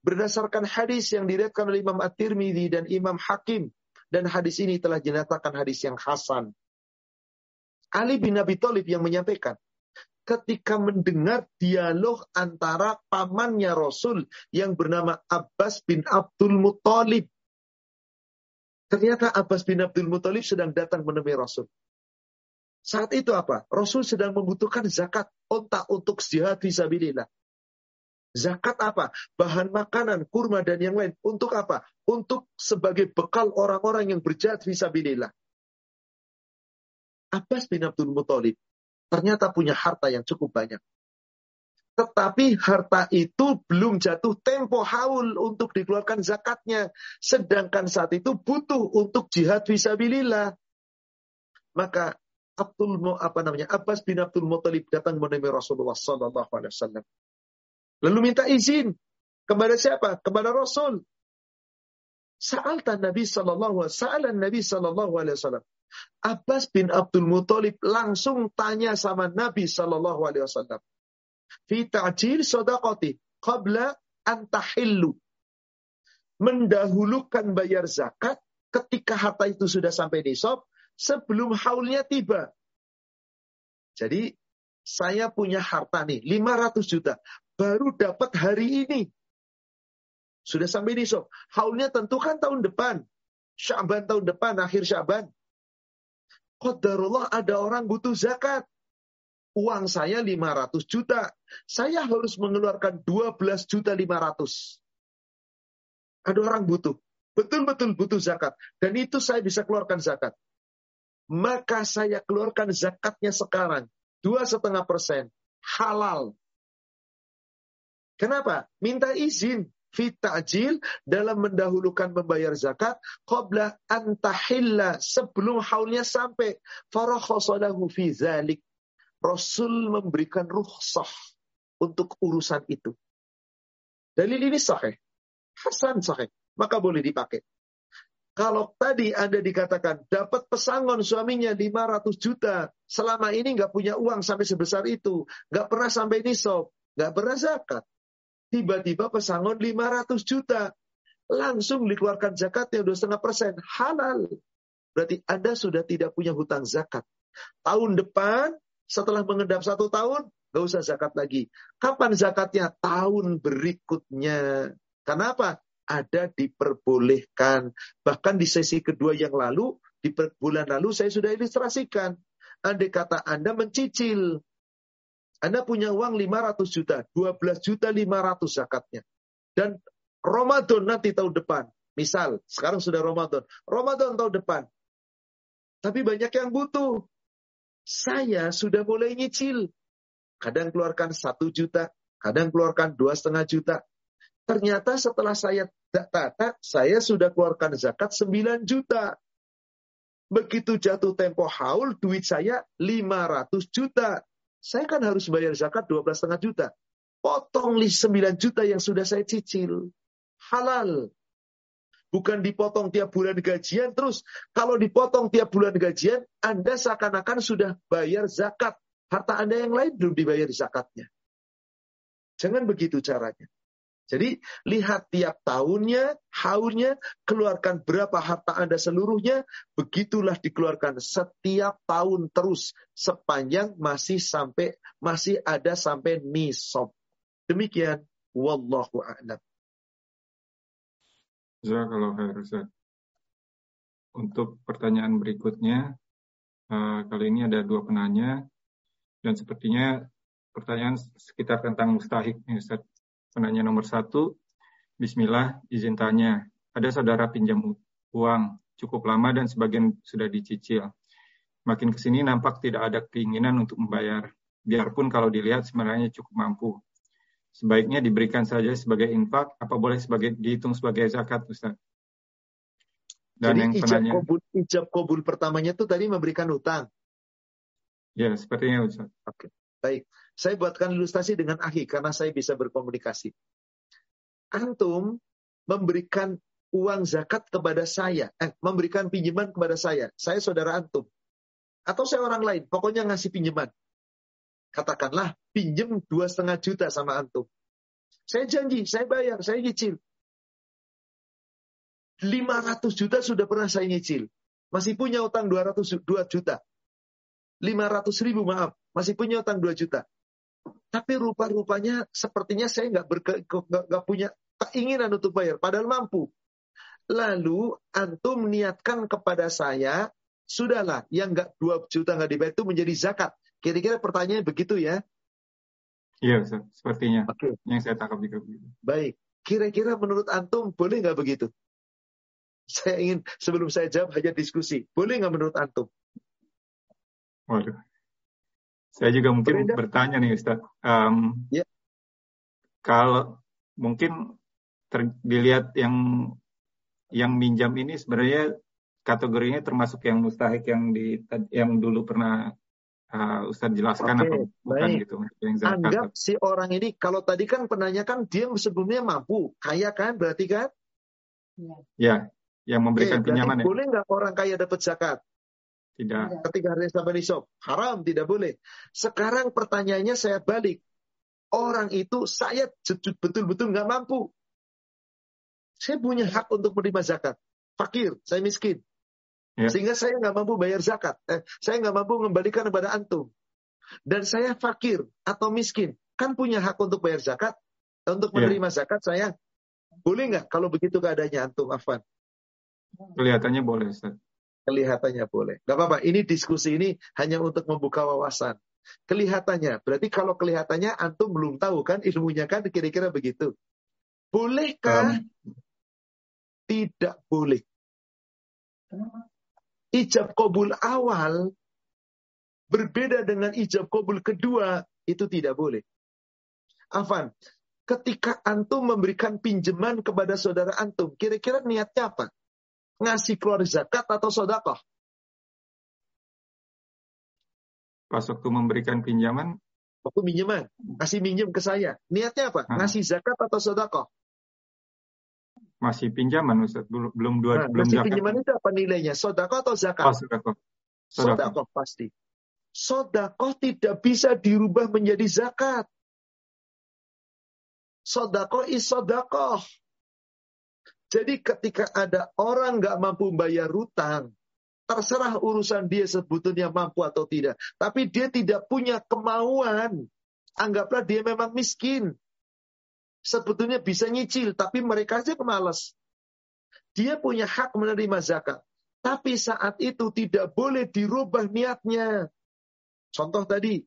Berdasarkan hadis yang diriatkan oleh Imam At-Tirmidzi dan Imam Hakim dan hadis ini telah dinyatakan hadis yang hasan. Ali bin Abi Thalib yang menyampaikan, ketika mendengar dialog antara pamannya Rasul yang bernama Abbas bin Abdul Muthalib. Ternyata Abbas bin Abdul Muthalib sedang datang menemui Rasul. Saat itu apa? Rasul sedang membutuhkan zakat ontak untuk jihad visabilillah. Zakat apa? Bahan makanan, kurma dan yang lain. Untuk apa? Untuk sebagai bekal orang-orang yang berjihad visabilillah. Abbas bin Abdul Muthalib ternyata punya harta yang cukup banyak. Tetapi harta itu belum jatuh tempo haul untuk dikeluarkan zakatnya. Sedangkan saat itu butuh untuk jihad visabilillah. Maka Abdul apa namanya Abbas bin Abdul Muthalib datang menemui Rasulullah Wasallam. Lalu minta izin kepada siapa? Kepada Rasul. Sa'alta Nabi Sallallahu Alaihi Nabi Sallallahu. Abbas bin Abdul Muthalib langsung tanya sama Nabi Shallallahu Alaihi Wasallam. Fi ta'jil sodakoti qabla antahillu. Mendahulukan bayar zakat ketika harta itu sudah sampai nisab sebelum haulnya tiba. Jadi saya punya harta nih 500 juta. Baru dapat hari ini. Sudah sampai nisab. Haulnya tentu kan tahun depan. Syaban tahun depan, akhir Syaban. Qadarullah ada orang butuh zakat. Uang saya 500 juta. Saya harus mengeluarkan 12 juta 500. Ada orang butuh. Betul-betul butuh zakat. Dan itu saya bisa keluarkan zakat. Maka saya keluarkan zakatnya sekarang. Dua setengah persen. Halal. Kenapa? Minta izin fitajil dalam mendahulukan membayar zakat qabla antahilla sebelum haulnya sampai. Farakhasalahu fi zalik. Rasul memberikan rukhsah untuk urusan itu. Dalil ini sahih. Hasan sahih. Maka boleh dipakai. Kalau tadi Anda dikatakan dapat pesangon suaminya 500 juta, selama ini nggak punya uang sampai sebesar itu, nggak pernah sampai nisab, nggak pernah zakat. Tiba-tiba pesangon 500 juta. Langsung dikeluarkan zakatnya 2,5 persen. Halal. berarti Anda sudah tidak punya hutang zakat. Tahun depan, setelah mengendap satu tahun, nggak usah zakat lagi. Kapan zakatnya? Tahun berikutnya. Kenapa? Ada diperbolehkan. Bahkan di sesi kedua yang lalu, di bulan lalu saya sudah ilustrasikan. Andai kata Anda mencicil. Anda punya uang 500 juta, 12 juta 500 zakatnya. Dan Ramadan nanti tahun depan. Misal, sekarang sudah Ramadan. Ramadan tahun depan. Tapi banyak yang butuh. Saya sudah mulai nyicil. Kadang keluarkan satu juta, kadang keluarkan dua setengah juta. Ternyata setelah saya tata, saya sudah keluarkan zakat 9 juta. Begitu jatuh tempo haul, duit saya 500 juta. Saya kan harus bayar zakat 12,5 juta. Potong 9 juta yang sudah saya cicil. Halal. Bukan dipotong tiap bulan gajian, terus kalau dipotong tiap bulan gajian, Anda seakan-akan sudah bayar zakat. Harta Anda yang lain belum dibayar zakatnya. Jangan begitu caranya. Jadi lihat tiap tahunnya, haulnya, keluarkan berapa harta Anda seluruhnya, begitulah dikeluarkan setiap tahun terus sepanjang masih sampai masih ada sampai nisab. Demikian wallahu a'lam. kalau. Untuk pertanyaan berikutnya, uh, kali ini ada dua penanya dan sepertinya pertanyaan sekitar tentang mustahik nih Ustaz. Penanya nomor satu, Bismillah, izin tanya. Ada saudara pinjam uang cukup lama dan sebagian sudah dicicil. Makin ke sini nampak tidak ada keinginan untuk membayar, biarpun kalau dilihat sebenarnya cukup mampu. Sebaiknya diberikan saja sebagai infak, apa boleh sebagai dihitung sebagai zakat, Ustaz? Dan Jadi yang ijab penanya, kobul, ijab kobul pertamanya itu tadi memberikan utang. Ya, sepertinya Ustaz. Oke, baik. Saya buatkan ilustrasi dengan Ahi karena saya bisa berkomunikasi. Antum memberikan uang zakat kepada saya, eh, memberikan pinjaman kepada saya. Saya saudara antum. Atau saya orang lain, pokoknya ngasih pinjaman. Katakanlah pinjem dua setengah juta sama antum. Saya janji, saya bayar, saya nyicil. 500 juta sudah pernah saya nyicil. Masih punya utang 200 2 juta. 500 ribu maaf, masih punya utang 2 juta. Tapi rupa-rupanya sepertinya saya nggak nggak punya keinginan untuk bayar, padahal mampu. Lalu antum niatkan kepada saya, sudahlah, yang nggak dua juta nggak dibayar itu menjadi zakat. Kira-kira pertanyaannya begitu ya? Iya, sepertinya. Oke. Yang saya tangkap juga begitu. Baik. Kira-kira menurut antum boleh nggak begitu? Saya ingin sebelum saya jawab hanya diskusi. Boleh nggak menurut antum? Waduh. Saya juga mungkin bertanya nih Ustaz. Um, ya. Kalau mungkin ter, dilihat yang yang minjam ini sebenarnya kategorinya termasuk yang mustahik yang di yang dulu pernah uh, Ustaz jelaskan Oke, atau bukan baik. gitu yang zakat. Anggap si orang ini kalau tadi kan penanya kan dia sebelumnya mampu, kaya kan berarti kan? Ya, yang memberikan Oke, pinjaman. Ya. Boleh nggak orang kaya dapat zakat? Tidak. Ketika harus sampai nisab. Haram, tidak boleh. Sekarang pertanyaannya saya balik. Orang itu saya betul-betul nggak mampu. Saya punya hak untuk menerima zakat. Fakir, saya miskin. Ya. Sehingga saya nggak mampu bayar zakat. Eh, saya nggak mampu mengembalikan kepada antum. Dan saya fakir atau miskin. Kan punya hak untuk bayar zakat. Untuk ya. menerima ya. zakat saya boleh nggak kalau begitu keadaannya antum, Afan? Kelihatannya boleh, Ustaz. Kelihatannya boleh. Gak apa-apa. Ini diskusi ini hanya untuk membuka wawasan. Kelihatannya. Berarti kalau kelihatannya antum belum tahu kan ilmunya kan kira-kira begitu. Bolehkah? Um. Tidak boleh. Ijab kabul awal berbeda dengan ijab kabul kedua itu tidak boleh. Afan, ketika antum memberikan pinjaman kepada saudara antum, kira-kira niatnya apa? Ngasih keluar zakat atau sodakoh? Pas waktu memberikan pinjaman? Waktu pinjaman, kasih minjem ke saya. Niatnya apa? Hah? Ngasih zakat atau sodakoh? Masih pinjaman Ustaz, belum belum dua nah, belum zakat. pinjaman itu apa nilainya? Sodakoh atau zakat? Oh, sodakoh. Sodakoh pasti. Sodakoh tidak bisa dirubah menjadi zakat. Sodakoh is sodakoh. Jadi ketika ada orang nggak mampu bayar hutang, Terserah urusan dia sebetulnya mampu atau tidak. Tapi dia tidak punya kemauan. Anggaplah dia memang miskin. Sebetulnya bisa nyicil, tapi mereka aja kemalas. Dia punya hak menerima zakat. Tapi saat itu tidak boleh dirubah niatnya. Contoh tadi,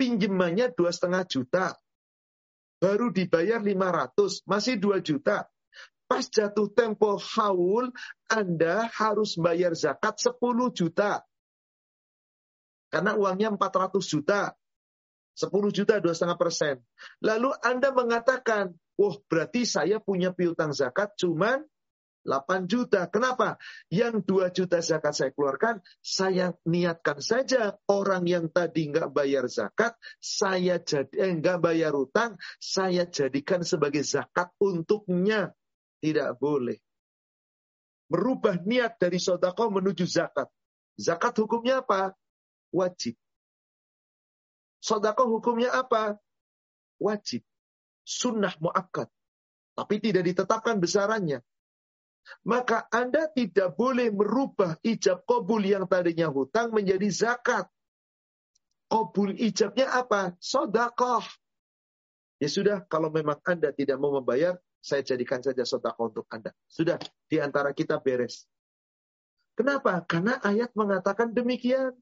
pinjemannya dua setengah juta, baru dibayar 500, masih 2 juta. Pas jatuh tempo haul, Anda harus bayar zakat 10 juta. Karena uangnya 400 juta. 10 juta, 2,5 persen. Lalu Anda mengatakan, wah berarti saya punya piutang zakat cuman 8 juta. Kenapa? Yang 2 juta zakat saya keluarkan, saya niatkan saja orang yang tadi nggak bayar zakat, saya jadi eh, nggak bayar utang, saya jadikan sebagai zakat untuknya. Tidak boleh. Merubah niat dari sodako menuju zakat. Zakat hukumnya apa? Wajib. Sodako hukumnya apa? Wajib. Sunnah muakkad. Tapi tidak ditetapkan besarannya. Maka Anda tidak boleh merubah ijab kabul yang tadinya hutang menjadi zakat. Kabul ijabnya apa? Sodakoh. Ya sudah, kalau memang Anda tidak mau membayar, saya jadikan saja sodakoh untuk Anda. Sudah, di antara kita beres. Kenapa? Karena ayat mengatakan demikian.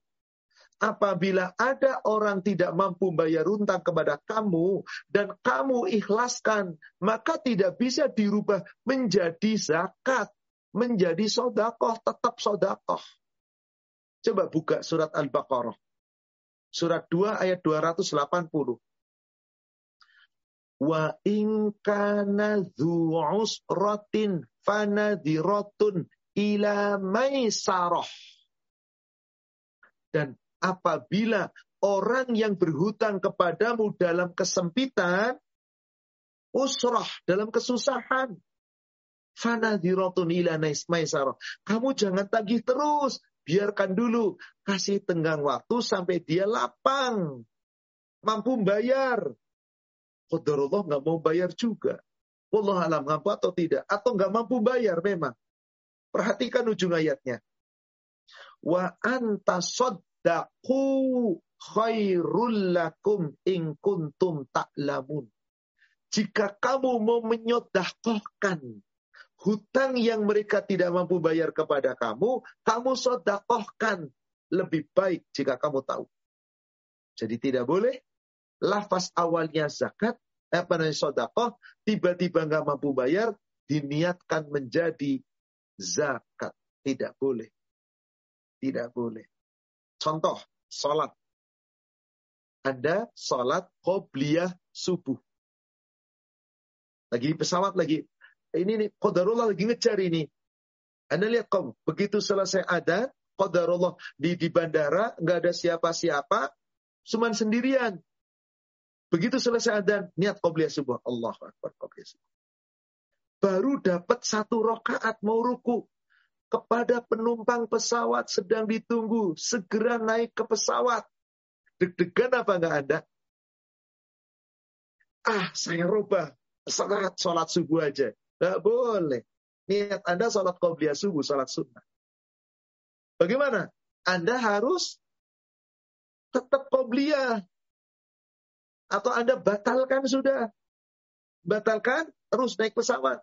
Apabila ada orang tidak mampu bayar utang kepada kamu dan kamu ikhlaskan, maka tidak bisa dirubah menjadi zakat, menjadi sodakoh, tetap sodakoh. Coba buka surat Al-Baqarah. Surat 2 ayat 280. Wa in kana dhu usratin fanadhiratun ila maisarah. Dan apabila orang yang berhutang kepadamu dalam kesempitan, usrah dalam kesusahan, fanadhiratun ila maisarah. Kamu jangan tagih terus, biarkan dulu, kasih tenggang waktu sampai dia lapang, mampu bayar. Qadarullah nggak mau bayar juga. Allah alam mampu atau tidak. Atau nggak mampu bayar memang. Perhatikan ujung ayatnya. Wa anta sodaku khairul lakum in kuntum ta'lamun. Jika kamu mau menyodakohkan hutang yang mereka tidak mampu bayar kepada kamu, kamu sodakohkan lebih baik jika kamu tahu. Jadi tidak boleh lafaz awalnya zakat, apa namanya sodakoh, tiba-tiba nggak mampu bayar, diniatkan menjadi zakat. Tidak boleh. Tidak boleh. Contoh, sholat. Anda sholat qobliyah subuh. Lagi di pesawat lagi. Ini nih, Qadarullah lagi ngejar ini. Anda lihat kamu, begitu selesai ada, Qadarullah di, di bandara, nggak ada siapa-siapa, cuman sendirian. Begitu selesai adzan, niat qobliyah subuh. Allah Akbar qobliyah subuh. Baru dapat satu rokaat mau ruku. Kepada penumpang pesawat sedang ditunggu. Segera naik ke pesawat. Deg-degan apa enggak Anda? Ah, saya rubah. Sholat, sholat subuh aja. Enggak boleh. Niat Anda sholat qobliyah subuh, sholat sunnah. Bagaimana? Anda harus tetap qobliyah. Atau Anda batalkan sudah. Batalkan, terus naik pesawat.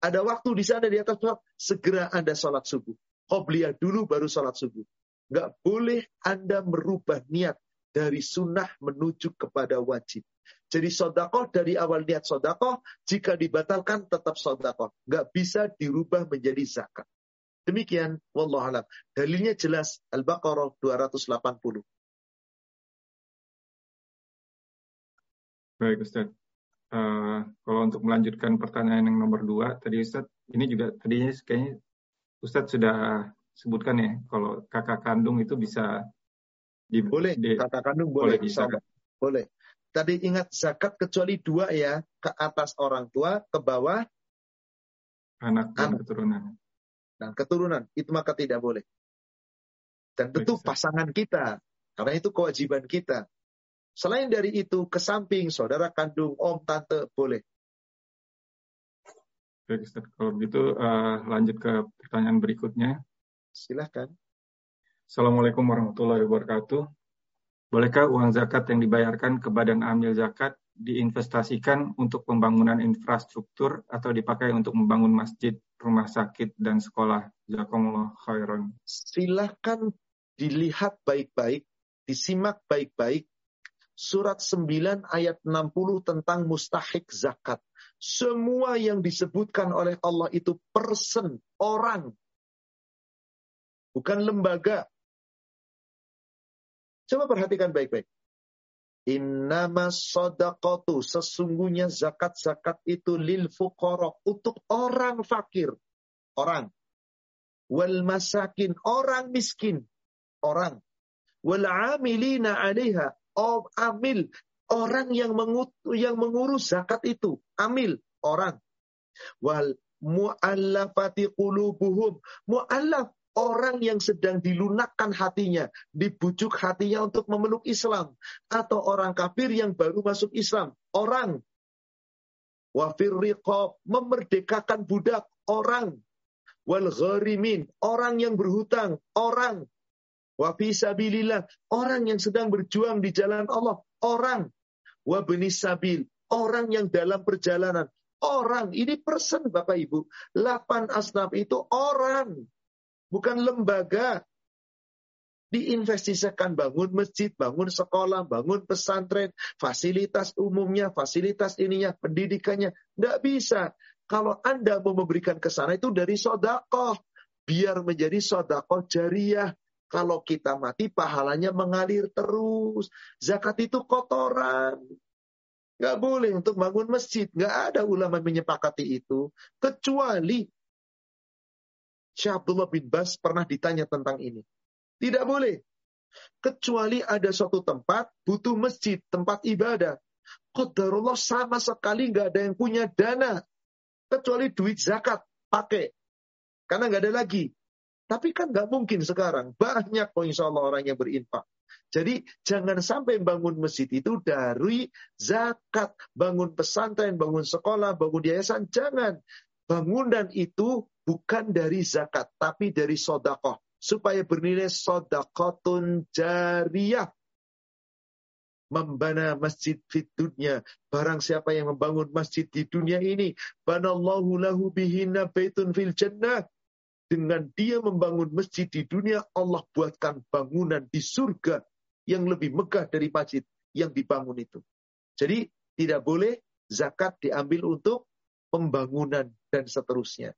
Ada waktu di sana di atas pesawat, segera Anda sholat subuh. Qobliyah dulu baru sholat subuh. Nggak boleh Anda merubah niat dari sunnah menuju kepada wajib. Jadi sodakoh dari awal niat sodakoh, jika dibatalkan tetap sodakoh. Nggak bisa dirubah menjadi zakat. Demikian, Wallahualam. Dalilnya jelas, Al-Baqarah 280. Baik Ustaz. Uh, kalau untuk melanjutkan pertanyaan yang nomor dua, tadi Ustaz, ini juga tadinya kayaknya Ustaz sudah sebutkan ya, kalau kakak kandung itu bisa di, boleh, di, kakak kandung boleh, boleh bisa. Boleh. Tadi ingat zakat kecuali dua ya, ke atas orang tua, ke bawah anak dan anak. keturunan. Dan keturunan, itu maka tidak boleh. Dan tentu pasangan kita, karena itu kewajiban kita. Selain dari itu, ke samping saudara kandung, om, tante, boleh. Baik, Ustaz. Kalau begitu uh, lanjut ke pertanyaan berikutnya. Silahkan. Assalamualaikum warahmatullahi wabarakatuh. Bolehkah uang zakat yang dibayarkan ke badan amil zakat diinvestasikan untuk pembangunan infrastruktur atau dipakai untuk membangun masjid, rumah sakit, dan sekolah? Jazakumullah khairan. Silahkan dilihat baik-baik, disimak baik-baik. Surat 9 ayat 60 tentang mustahik zakat. Semua yang disebutkan oleh Allah itu person, orang. Bukan lembaga, Coba perhatikan baik-baik. Innama sodakotu. Sesungguhnya zakat-zakat itu lil fukorok. Untuk orang fakir. Orang. Wal masakin. Orang miskin. Orang. Wal amilina alaiha. Amil. Orang yang, mengutu, yang mengurus zakat itu. Amil. Orang. Wal mu'allafati qulubuhum. Mu'allaf orang yang sedang dilunakkan hatinya, dibujuk hatinya untuk memeluk Islam, atau orang kafir yang baru masuk Islam, orang wafir riqab, memerdekakan budak, orang wal gharimin, orang yang berhutang, orang wafi sabilillah, orang yang sedang berjuang di jalan Allah, orang wabni sabil, orang yang dalam perjalanan, orang ini person Bapak Ibu, 8 asnaf itu orang bukan lembaga. Diinvestisikan bangun masjid, bangun sekolah, bangun pesantren, fasilitas umumnya, fasilitas ininya, pendidikannya. Tidak bisa. Kalau Anda mau memberikan ke sana itu dari sodakoh. Biar menjadi sodakoh jariah. Kalau kita mati pahalanya mengalir terus. Zakat itu kotoran. Gak boleh untuk bangun masjid. Gak ada ulama menyepakati itu. Kecuali Syekh Abdullah bin Bas pernah ditanya tentang ini. Tidak boleh. Kecuali ada suatu tempat butuh masjid, tempat ibadah. Qadarullah sama sekali nggak ada yang punya dana. Kecuali duit zakat, pakai. Karena nggak ada lagi. Tapi kan nggak mungkin sekarang. Banyak kok insya Allah orang yang berinfak. Jadi jangan sampai bangun masjid itu dari zakat. Bangun pesantren, bangun sekolah, bangun yayasan. Jangan. Bangunan itu bukan dari zakat, tapi dari sodakoh. Supaya bernilai sodakotun jariyah. Membana masjid fit dunia. Barang siapa yang membangun masjid di dunia ini. Banallahu lahu bihina baitun fil jannah. Dengan dia membangun masjid di dunia, Allah buatkan bangunan di surga yang lebih megah dari masjid yang dibangun itu. Jadi tidak boleh zakat diambil untuk pembangunan dan seterusnya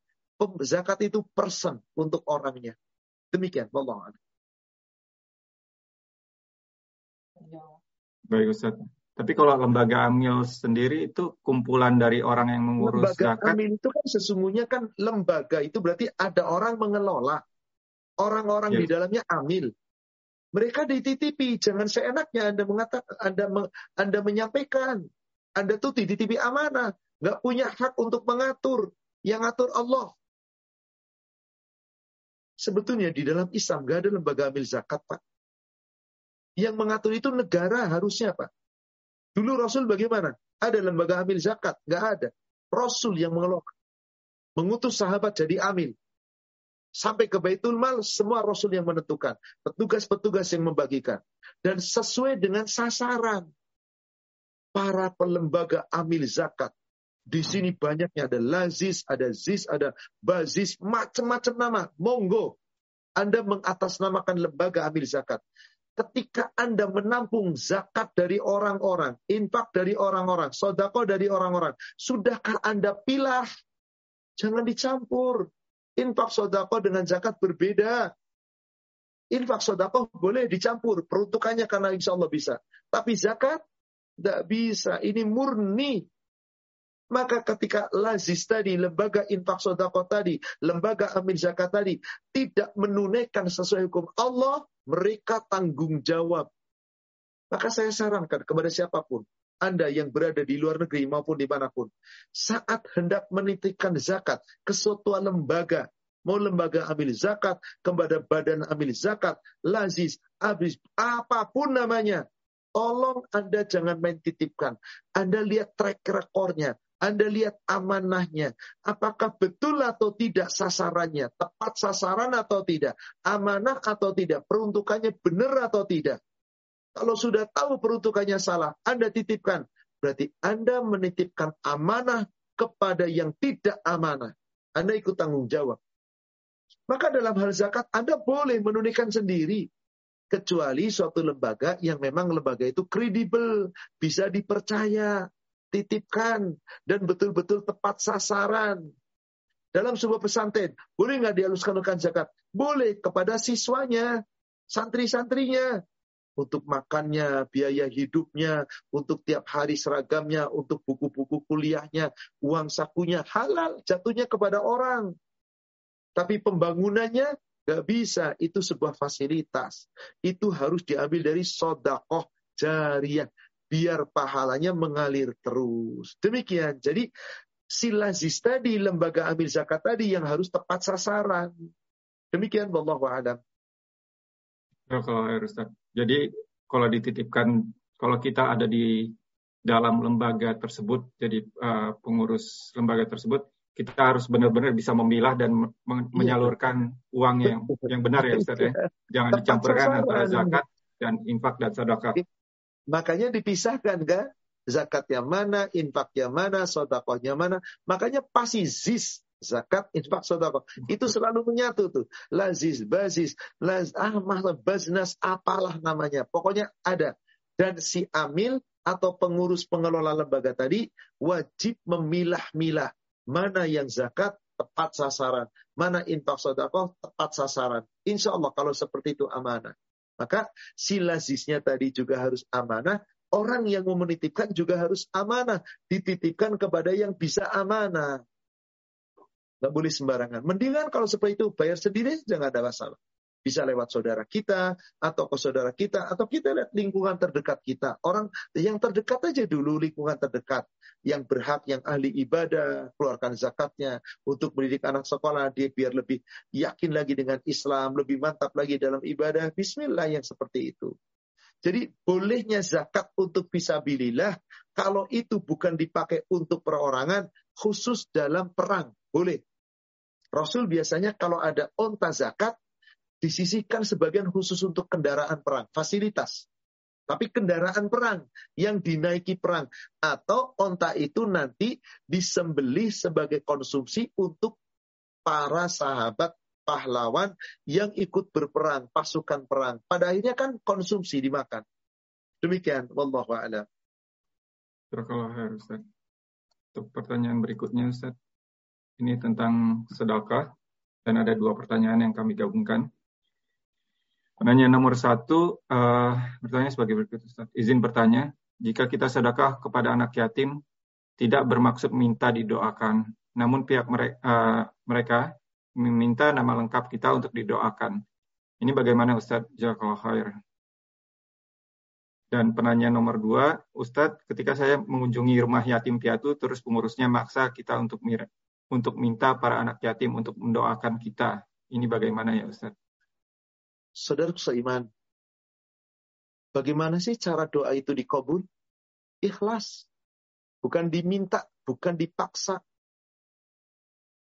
zakat itu persen untuk orangnya. Demikian, Allah. Baik Ustaz. Tapi kalau lembaga amil sendiri itu kumpulan dari orang yang mengurus lembaga zakat. amil itu kan sesungguhnya kan lembaga itu berarti ada orang mengelola. Orang-orang yes. di dalamnya amil. Mereka dititipi, jangan seenaknya Anda mengatakan, Anda Anda menyampaikan. Anda tuh dititipi amanah, nggak punya hak untuk mengatur. Yang atur Allah. Sebetulnya di dalam Islam gak ada lembaga amil zakat, Pak. Yang mengatur itu negara harusnya, Pak. Dulu Rasul bagaimana? Ada lembaga amil zakat? Gak ada. Rasul yang mengelola. Mengutus sahabat jadi amil. Sampai ke Baitul Mal, semua Rasul yang menentukan. Petugas-petugas yang membagikan. Dan sesuai dengan sasaran. Para pelembaga amil zakat di sini banyaknya ada lazis, ada zis, ada bazis, macam-macam nama. Monggo. Anda mengatasnamakan lembaga amil zakat. Ketika Anda menampung zakat dari orang-orang, infak dari orang-orang, sodako dari orang-orang, sudahkah Anda pilah? Jangan dicampur. Infak sodako dengan zakat berbeda. Infak sodako boleh dicampur. Peruntukannya karena insya Allah bisa. Tapi zakat tidak bisa. Ini murni maka ketika lazis tadi, lembaga infak sodako tadi, lembaga amin zakat tadi, tidak menunaikan sesuai hukum Allah, mereka tanggung jawab. Maka saya sarankan kepada siapa pun, anda yang berada di luar negeri maupun di mana pun, saat hendak menitipkan zakat ke suatu lembaga, mau lembaga amil zakat, kepada badan amil zakat, lazis, abis, apa pun namanya, tolong Anda jangan main titipkan. Anda lihat track recordnya. Anda lihat amanahnya. Apakah betul atau tidak sasarannya? Tepat sasaran atau tidak? Amanah atau tidak? Peruntukannya benar atau tidak? Kalau sudah tahu peruntukannya salah, Anda titipkan. Berarti Anda menitipkan amanah kepada yang tidak amanah. Anda ikut tanggung jawab. Maka dalam hal zakat Anda boleh menunaikan sendiri. Kecuali suatu lembaga yang memang lembaga itu kredibel, bisa dipercaya, titipkan, dan betul-betul tepat sasaran. Dalam sebuah pesantren, boleh nggak dihaluskan zakat? Boleh kepada siswanya, santri-santrinya. Untuk makannya, biaya hidupnya, untuk tiap hari seragamnya, untuk buku-buku kuliahnya, uang sakunya, halal jatuhnya kepada orang. Tapi pembangunannya Gak bisa, itu sebuah fasilitas. Itu harus diambil dari sodakoh jariah. Biar pahalanya mengalir terus. Demikian. Jadi silazis tadi, lembaga ambil zakat tadi yang harus tepat sasaran. Demikian, Wallahu a'lam. Ya, kalau Ustaz. Jadi kalau dititipkan, kalau kita ada di dalam lembaga tersebut, jadi uh, pengurus lembaga tersebut, kita harus benar-benar bisa memilah dan iya. menyalurkan uang yang yang benar ya Ustaz ya. Jangan dicampurkan antara zakat dan infak dan sedekah. Makanya dipisahkan kan? Zakat yang mana, infak yang mana, sodakohnya mana. Makanya pasti zis zakat, infak, sodakoh. Itu selalu menyatu tuh. Lazis, bazis, laz, ah, baznas, apalah namanya. Pokoknya ada. Dan si amil atau pengurus pengelola lembaga tadi wajib memilah-milah Mana yang zakat tepat sasaran. Mana infak sodakoh tepat sasaran. Insya Allah kalau seperti itu amanah. Maka silazisnya tadi juga harus amanah. Orang yang mau menitipkan juga harus amanah. Dititipkan kepada yang bisa amanah. Nggak boleh sembarangan. Mendingan kalau seperti itu bayar sendiri jangan ada masalah. Bisa lewat saudara kita, atau ke saudara kita, atau kita lihat lingkungan terdekat kita. Orang yang terdekat aja dulu lingkungan terdekat. Yang berhak, yang ahli ibadah, keluarkan zakatnya. Untuk mendidik anak sekolah, dia biar lebih yakin lagi dengan Islam, lebih mantap lagi dalam ibadah. Bismillah yang seperti itu. Jadi bolehnya zakat untuk visabilillah kalau itu bukan dipakai untuk perorangan khusus dalam perang. Boleh. Rasul biasanya kalau ada onta zakat disisihkan sebagian khusus untuk kendaraan perang, fasilitas. Tapi kendaraan perang yang dinaiki perang atau onta itu nanti disembelih sebagai konsumsi untuk para sahabat pahlawan yang ikut berperang, pasukan perang. Pada akhirnya kan konsumsi dimakan. Demikian, wallahu a'lam. Ustaz. Untuk pertanyaan berikutnya Ustaz. Ini tentang sedekah dan ada dua pertanyaan yang kami gabungkan. Pertanyaan nomor satu, uh, bertanya sebagai berikut Ustaz. Izin bertanya, jika kita sedekah kepada anak yatim, tidak bermaksud minta didoakan, namun pihak mereka, uh, eh, mereka meminta nama lengkap kita untuk didoakan. Ini bagaimana Ustaz? Jazakallah khair. Dan penanya nomor dua, Ustadz, ketika saya mengunjungi rumah yatim piatu, terus pengurusnya maksa kita untuk untuk minta para anak yatim untuk mendoakan kita. Ini bagaimana ya Ustadz? Saudara seiman, bagaimana sih cara doa itu dikabul? Ikhlas. Bukan diminta, bukan dipaksa.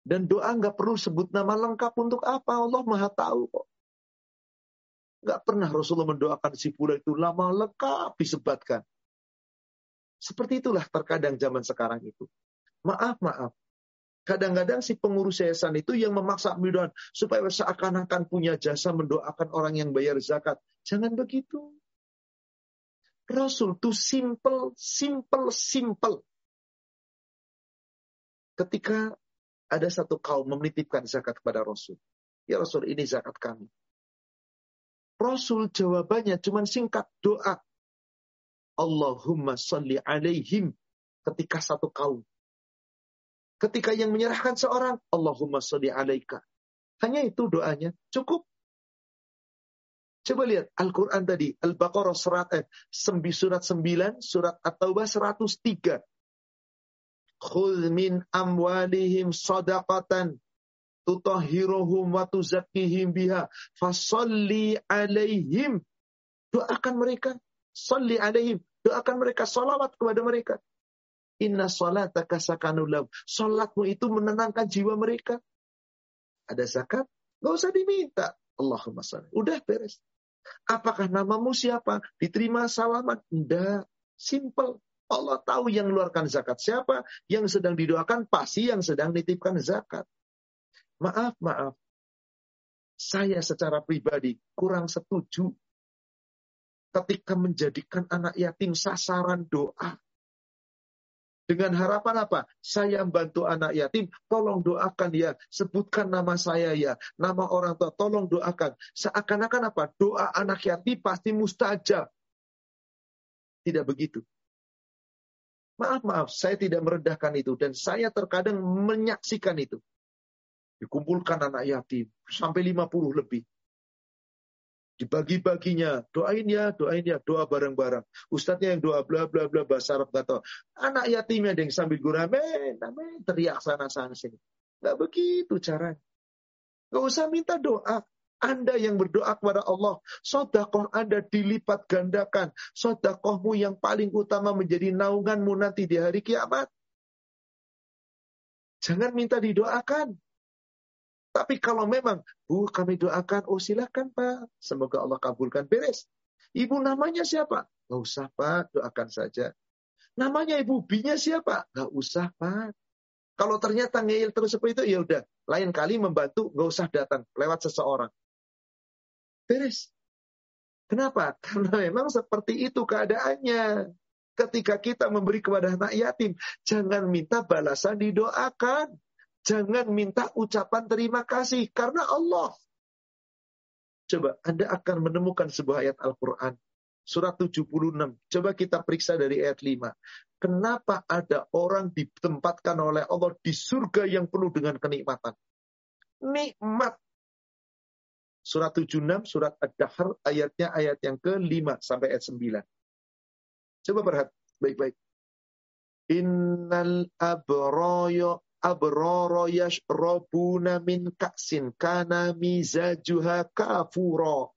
Dan doa nggak perlu sebut nama lengkap untuk apa. Allah maha tahu kok. Nggak pernah Rasulullah mendoakan si pula itu lama lengkap disebatkan. Seperti itulah terkadang zaman sekarang itu. Maaf, maaf. Kadang-kadang si pengurus yayasan itu yang memaksa bidan supaya seakan-akan punya jasa mendoakan orang yang bayar zakat. Jangan begitu. Rasul itu simple, simple, simple. Ketika ada satu kaum menitipkan zakat kepada Rasul. Ya Rasul, ini zakat kami. Rasul jawabannya cuma singkat doa. Allahumma salli alaihim ketika satu kaum Ketika yang menyerahkan seorang, Allahumma salli alaika. Hanya itu doanya, cukup. Coba lihat Al-Quran tadi, Al-Baqarah surat, eh, surat 9, surat At-Taubah 103. Khudh min amwalihim sadaqatan tutahhiruhum wa tuzakkihim biha fasalli alaihim. Doakan mereka, salli alaihim. Doakan mereka, salawat kepada mereka. Inna sholataka sakanulam. Sholatmu itu menenangkan jiwa mereka. Ada zakat? Gak usah diminta. Allahumma salli. Udah beres. Apakah namamu siapa? Diterima salaman? Enggak. Simple. Allah tahu yang mengeluarkan zakat siapa. Yang sedang didoakan pasti yang sedang nitipkan zakat. Maaf, maaf. Saya secara pribadi kurang setuju ketika menjadikan anak yatim sasaran doa. Dengan harapan apa? Saya membantu anak yatim, tolong doakan ya, sebutkan nama saya ya, nama orang tua, tolong doakan. Seakan-akan apa? Doa anak yatim pasti mustajab. Tidak begitu. Maaf, maaf, saya tidak merendahkan itu. Dan saya terkadang menyaksikan itu. Dikumpulkan anak yatim, sampai 50 lebih dibagi-baginya. Doain ya, doain ya, doa bareng-bareng. Ustadznya yang doa bla bla bla bahasa Arab kata. Anak yatimnya ada yang sambil gurame, amin, teriak sana sana sini. Gak begitu caranya. Gak usah minta doa. Anda yang berdoa kepada Allah, sodakoh Anda dilipat gandakan. Sodakohmu yang paling utama menjadi naunganmu nanti di hari kiamat. Jangan minta didoakan. Tapi kalau memang, Bu, kami doakan, oh silakan Pak. Semoga Allah kabulkan. Beres. Ibu namanya siapa? Gak usah Pak, doakan saja. Namanya ibu binya siapa? Gak usah Pak. Kalau ternyata ngeyel terus seperti itu, ya udah. Lain kali membantu, gak usah datang lewat seseorang. Beres. Kenapa? Karena memang seperti itu keadaannya. Ketika kita memberi kepada anak yatim, jangan minta balasan didoakan. Jangan minta ucapan terima kasih karena Allah. Coba Anda akan menemukan sebuah ayat Al-Quran. Surat 76. Coba kita periksa dari ayat 5. Kenapa ada orang ditempatkan oleh Allah di surga yang penuh dengan kenikmatan? Nikmat. Surat 76, surat Ad-Dahr, ayatnya ayat yang ke-5 sampai ayat 9. Coba perhati baik-baik. Innal abroyo abrara yashrabuna min ka'sin kana mizajuha kafura.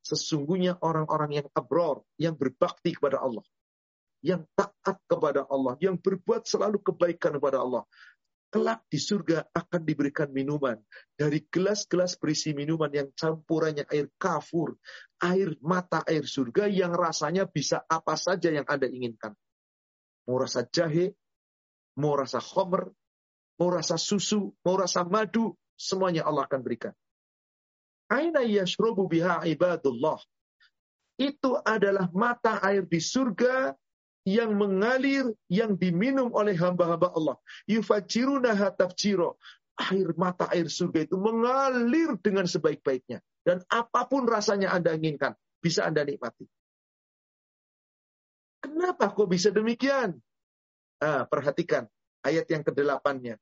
Sesungguhnya orang-orang yang abror, yang berbakti kepada Allah, yang taat kepada Allah, yang berbuat selalu kebaikan kepada Allah, kelak di surga akan diberikan minuman dari gelas-gelas berisi minuman yang campurannya air kafur, air mata air surga yang rasanya bisa apa saja yang Anda inginkan. Mau rasa jahe, mau rasa khomer, mau rasa susu, mau rasa madu, semuanya Allah akan berikan. Aina yashrubu biha ibadullah. Itu adalah mata air di surga yang mengalir, yang diminum oleh hamba-hamba Allah. Yufajirunaha tafjiro. Air mata air surga itu mengalir dengan sebaik-baiknya. Dan apa pun rasanya Anda inginkan, bisa Anda nikmati. Kenapa kok bisa demikian? Ah, perhatikan ayat yang ke-8-nya.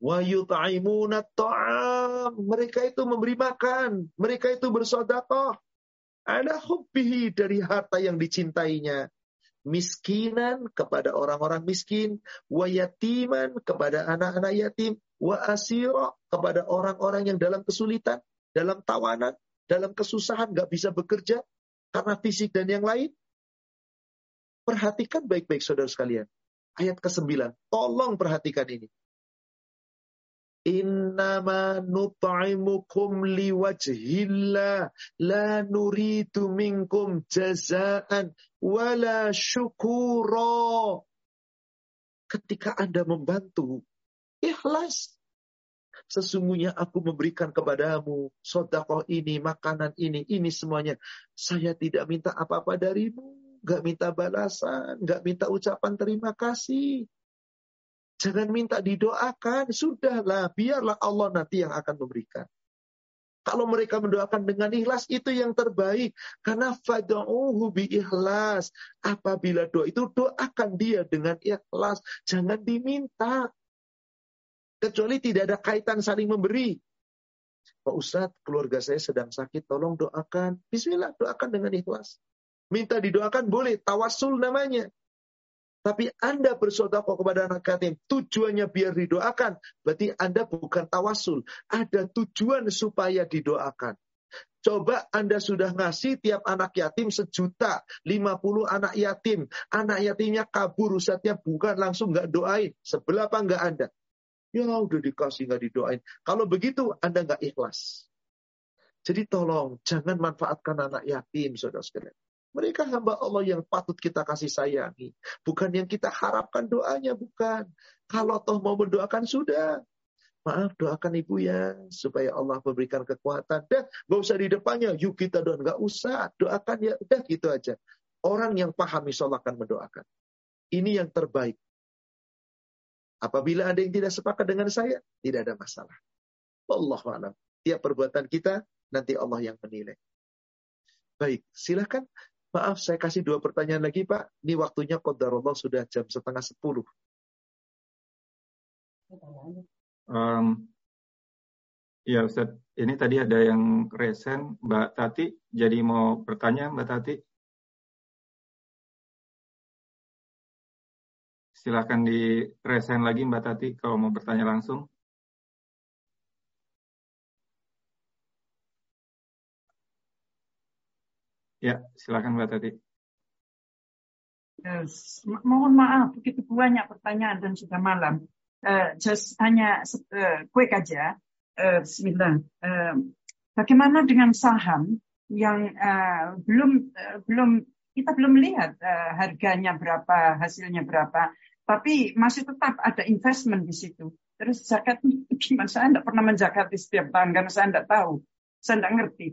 Wa yut'imuna ta'am. Mereka itu memberi makan. Mereka itu bersodakoh. Ada hubbihi dari harta yang dicintainya. Miskinan kepada orang-orang miskin. Wa yatiman kepada anak-anak yatim. Wa asiro kepada orang-orang yang dalam kesulitan. Dalam tawanan. Dalam kesusahan. Gak bisa bekerja. Karena fisik dan yang lain. Perhatikan baik-baik saudara sekalian. Ayat ke-9. Tolong perhatikan ini. Innama nut'imukum liwajhillah la nuridu minkum jazaan wala. Ketika Anda membantu, ikhlas. Sesungguhnya aku memberikan kepadamu sodakoh ini, makanan ini, ini semuanya. Saya tidak minta apa-apa darimu. Gak minta balasan, gak minta ucapan terima kasih. Jangan minta didoakan, sudahlah, biarlah Allah nanti yang akan memberikan. Kalau mereka mendoakan dengan ikhlas itu yang terbaik. Karena fada'uhu bi ikhlas. Apabila doa itu doakan dia dengan ikhlas. Jangan diminta. Kecuali tidak ada kaitan saling memberi. Pak Ustadz, keluarga saya sedang sakit, tolong doakan. Bismillah, doakan dengan ikhlas. Minta didoakan boleh, tawasul namanya. Tapi Anda bersodakoh kepada anak yatim, tujuannya biar didoakan. Berarti Anda bukan tawasul. Ada tujuan supaya didoakan. Coba Anda sudah ngasih tiap anak yatim sejuta, 50 anak yatim. Anak yatimnya kabur, Ustaznya bukan langsung nggak doain. Sebelah apa nggak Anda? Ya udah dikasih nggak didoain. Kalau begitu Anda nggak ikhlas. Jadi tolong jangan manfaatkan anak yatim, saudara sekalian. Mereka hamba Allah yang patut kita kasih sayangi. Bukan yang kita harapkan doanya, bukan. Kalau toh mau mendoakan, sudah. Maaf doakan ibu ya supaya Allah memberikan kekuatan. Dan gak usah di depannya, yuk kita doa. Gak usah, doakan ya. Udah gitu aja. Orang yang paham insya akan mendoakan. Ini yang terbaik. Apabila ada yang tidak sepakat dengan saya, tidak ada masalah. Allah alam. Tiap perbuatan kita, nanti Allah yang menilai. Baik, silahkan. Maaf, saya kasih dua pertanyaan lagi, Pak. Ini waktunya Allah sudah jam setengah sepuluh. Um, ya Ustaz, ini tadi ada yang resen, Mbak Tati, jadi mau bertanya Mbak Tati? Silahkan di resen lagi Mbak Tati kalau mau bertanya langsung. Ya, silakan Mbak Tati. Yes. Mohon maaf, begitu banyak pertanyaan dan sudah malam uh, just hanya uh, quick aja. Uh, Bismillah. Uh, bagaimana dengan saham yang uh, belum uh, belum kita belum lihat uh, harganya berapa, hasilnya berapa, tapi masih tetap ada investment di situ. Terus zakat gimana? Saya tidak pernah menzakat di setiap tahun karena saya tidak tahu. Saya tidak ngerti,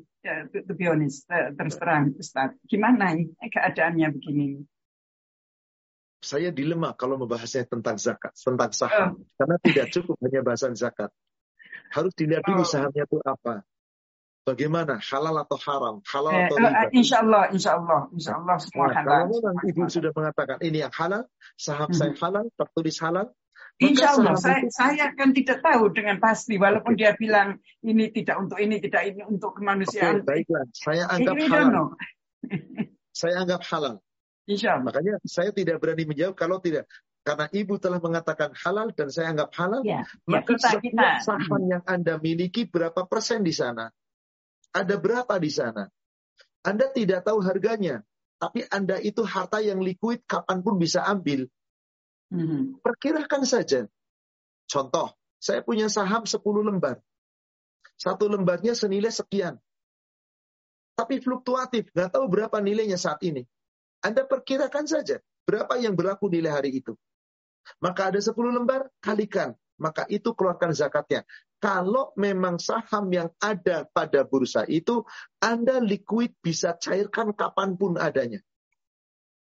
to, to be honest, terus terang, Ustaz. Gimana ini keadaannya begini? saya dilema kalau membahasnya tentang zakat, tentang saham. Oh. Karena tidak cukup hanya bahasan zakat. Harus dilihat dulu oh. sahamnya itu apa. Bagaimana halal atau haram, halal eh, atau riba. Insya Allah, insya Allah, insya Allah semua nah, halal. Kalau ibu sudah mengatakan ini yang halal, saham hmm. saya halal, tertulis halal. Insya Allah, saya, saya kan tidak tahu dengan pasti, walaupun okay. dia bilang ini tidak untuk ini, tidak ini untuk kemanusiaan. Okay, baiklah, saya anggap halal. saya anggap halal. Insya Allah. Makanya saya tidak berani menjawab kalau tidak. Karena ibu telah mengatakan halal dan saya anggap halal, ya, maka ya, kita, kita. saham yang Anda miliki berapa persen di sana? Ada berapa di sana? Anda tidak tahu harganya, tapi Anda itu harta yang liquid kapan pun bisa ambil. Hmm. Perkirakan saja. Contoh, saya punya saham 10 lembar. Satu lembarnya senilai sekian. Tapi fluktuatif, nggak tahu berapa nilainya saat ini. Anda perkirakan saja berapa yang berlaku nilai hari itu. Maka ada 10 lembar, kalikan. Maka itu keluarkan zakatnya. Kalau memang saham yang ada pada bursa itu, Anda liquid bisa cairkan kapan pun adanya.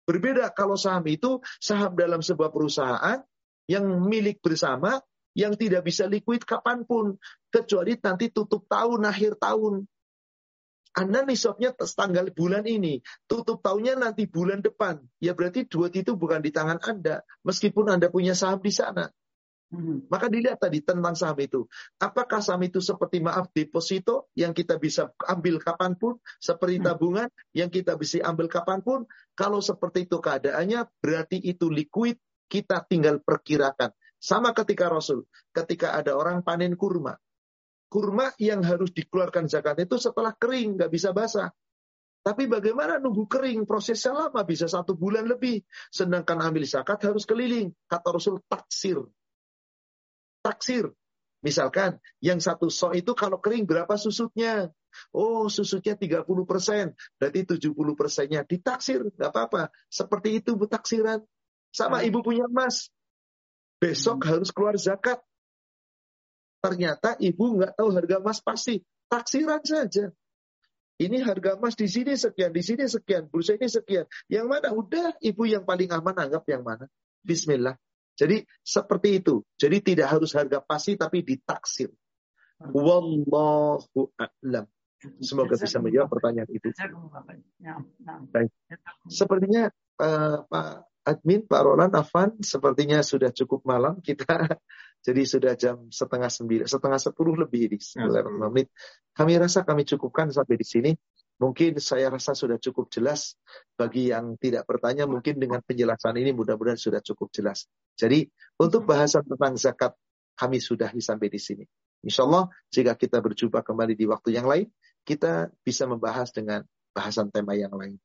Berbeda kalau saham itu, saham dalam sebuah perusahaan yang milik bersama, yang tidak bisa liquid kapan pun. Kecuali nanti tutup tahun, akhir tahun. Anda nisabnya tanggal bulan ini, tutup tahunnya nanti bulan depan. Ya berarti duit itu bukan di tangan Anda, meskipun Anda punya saham di sana. Hmm. Maka dilihat tadi tentang saham itu. Apakah saham itu seperti maaf deposito yang kita bisa ambil kapan pun, seperti hmm. tabungan yang kita bisa ambil kapan pun. Kalau seperti itu keadaannya, berarti itu liquid, kita tinggal perkirakan. Sama ketika Rasul, ketika ada orang panen kurma kurma yang harus dikeluarkan zakat itu setelah kering, nggak bisa basah. Tapi bagaimana nunggu kering? Prosesnya lama, bisa satu bulan lebih. Sedangkan ambil zakat harus keliling. Kata Rasul, taksir. Taksir. Misalkan, yang satu so itu kalau kering berapa susutnya? Oh, susutnya 30 persen. Berarti 70 persennya ditaksir. Nggak apa-apa. Seperti itu bu taksiran. Sama hmm. ibu punya emas. Besok hmm. harus keluar zakat. Ternyata ibu nggak tahu harga emas pasti. Taksiran saja. Ini harga emas di sini sekian, di sini sekian, bursa ini sekian. Yang mana? Udah ibu yang paling aman anggap yang mana. Bismillah. Jadi seperti itu. Jadi tidak harus harga pasti tapi ditaksir. Wallahu a'lam. Semoga bisa menjawab pertanyaan itu. Baik. Sepertinya uh, Pak admin Pak Roland Afan sepertinya sudah cukup malam kita jadi sudah jam setengah sembilan setengah sepuluh lebih di sembilan menit kami rasa kami cukupkan sampai di sini mungkin saya rasa sudah cukup jelas bagi yang tidak bertanya mungkin dengan penjelasan ini mudah-mudahan sudah cukup jelas jadi untuk bahasan tentang zakat kami sudah sampai di sini Insya Allah jika kita berjumpa kembali di waktu yang lain kita bisa membahas dengan bahasan tema yang lain.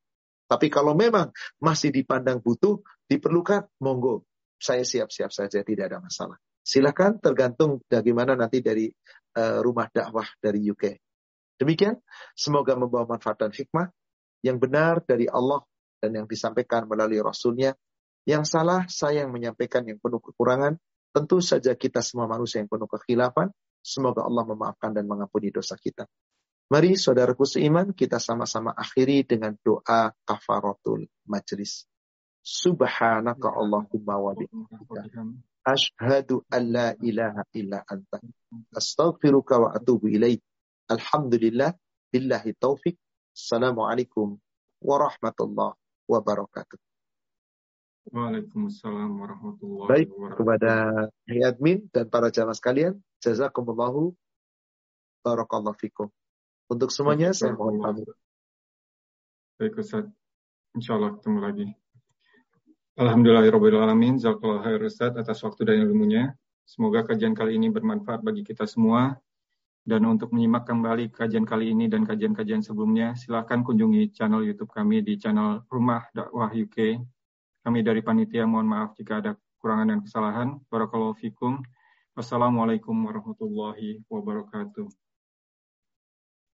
Tapi kalau memang masih dipandang butuh, diperlukan, monggo. Saya siap-siap saja, tidak ada masalah. Silakan tergantung bagaimana nanti dari uh, rumah dakwah dari UK. Demikian, semoga membawa manfaat dan hikmah yang benar dari Allah dan yang disampaikan melalui Rasulnya. Yang salah, saya yang menyampaikan yang penuh kekurangan. Tentu saja kita semua manusia yang penuh kekhilafan. Semoga Allah memaafkan dan mengampuni dosa kita. Mari saudaraku seiman kita sama-sama akhiri dengan doa kafaratul majlis. Subhanaka Allahumma wa bihamdika. Ashhadu an la ilaha illa anta. Astaghfiruka wa atubu ilaik. Alhamdulillah. Billahi taufik. Assalamualaikum warahmatullahi wabarakatuh. Waalaikumsalam warahmatullahi Baik, kepada admin dan para jamaah sekalian, jazakumullahu barakallahu fikum. Untuk semuanya saya mohon pamit. Baik Ustaz. Insya Allah ketemu lagi. Alhamdulillahirrahmanirrahim. Jazakallah khair Ustaz atas waktu dan ilmunya. Semoga kajian kali ini bermanfaat bagi kita semua. Dan untuk menyimak kembali kajian kali ini dan kajian-kajian sebelumnya, silahkan kunjungi channel YouTube kami di channel Rumah Dakwah UK. Kami dari panitia mohon maaf jika ada kekurangan dan kesalahan. Barakallahu fikum. Wassalamualaikum warahmatullahi wabarakatuh.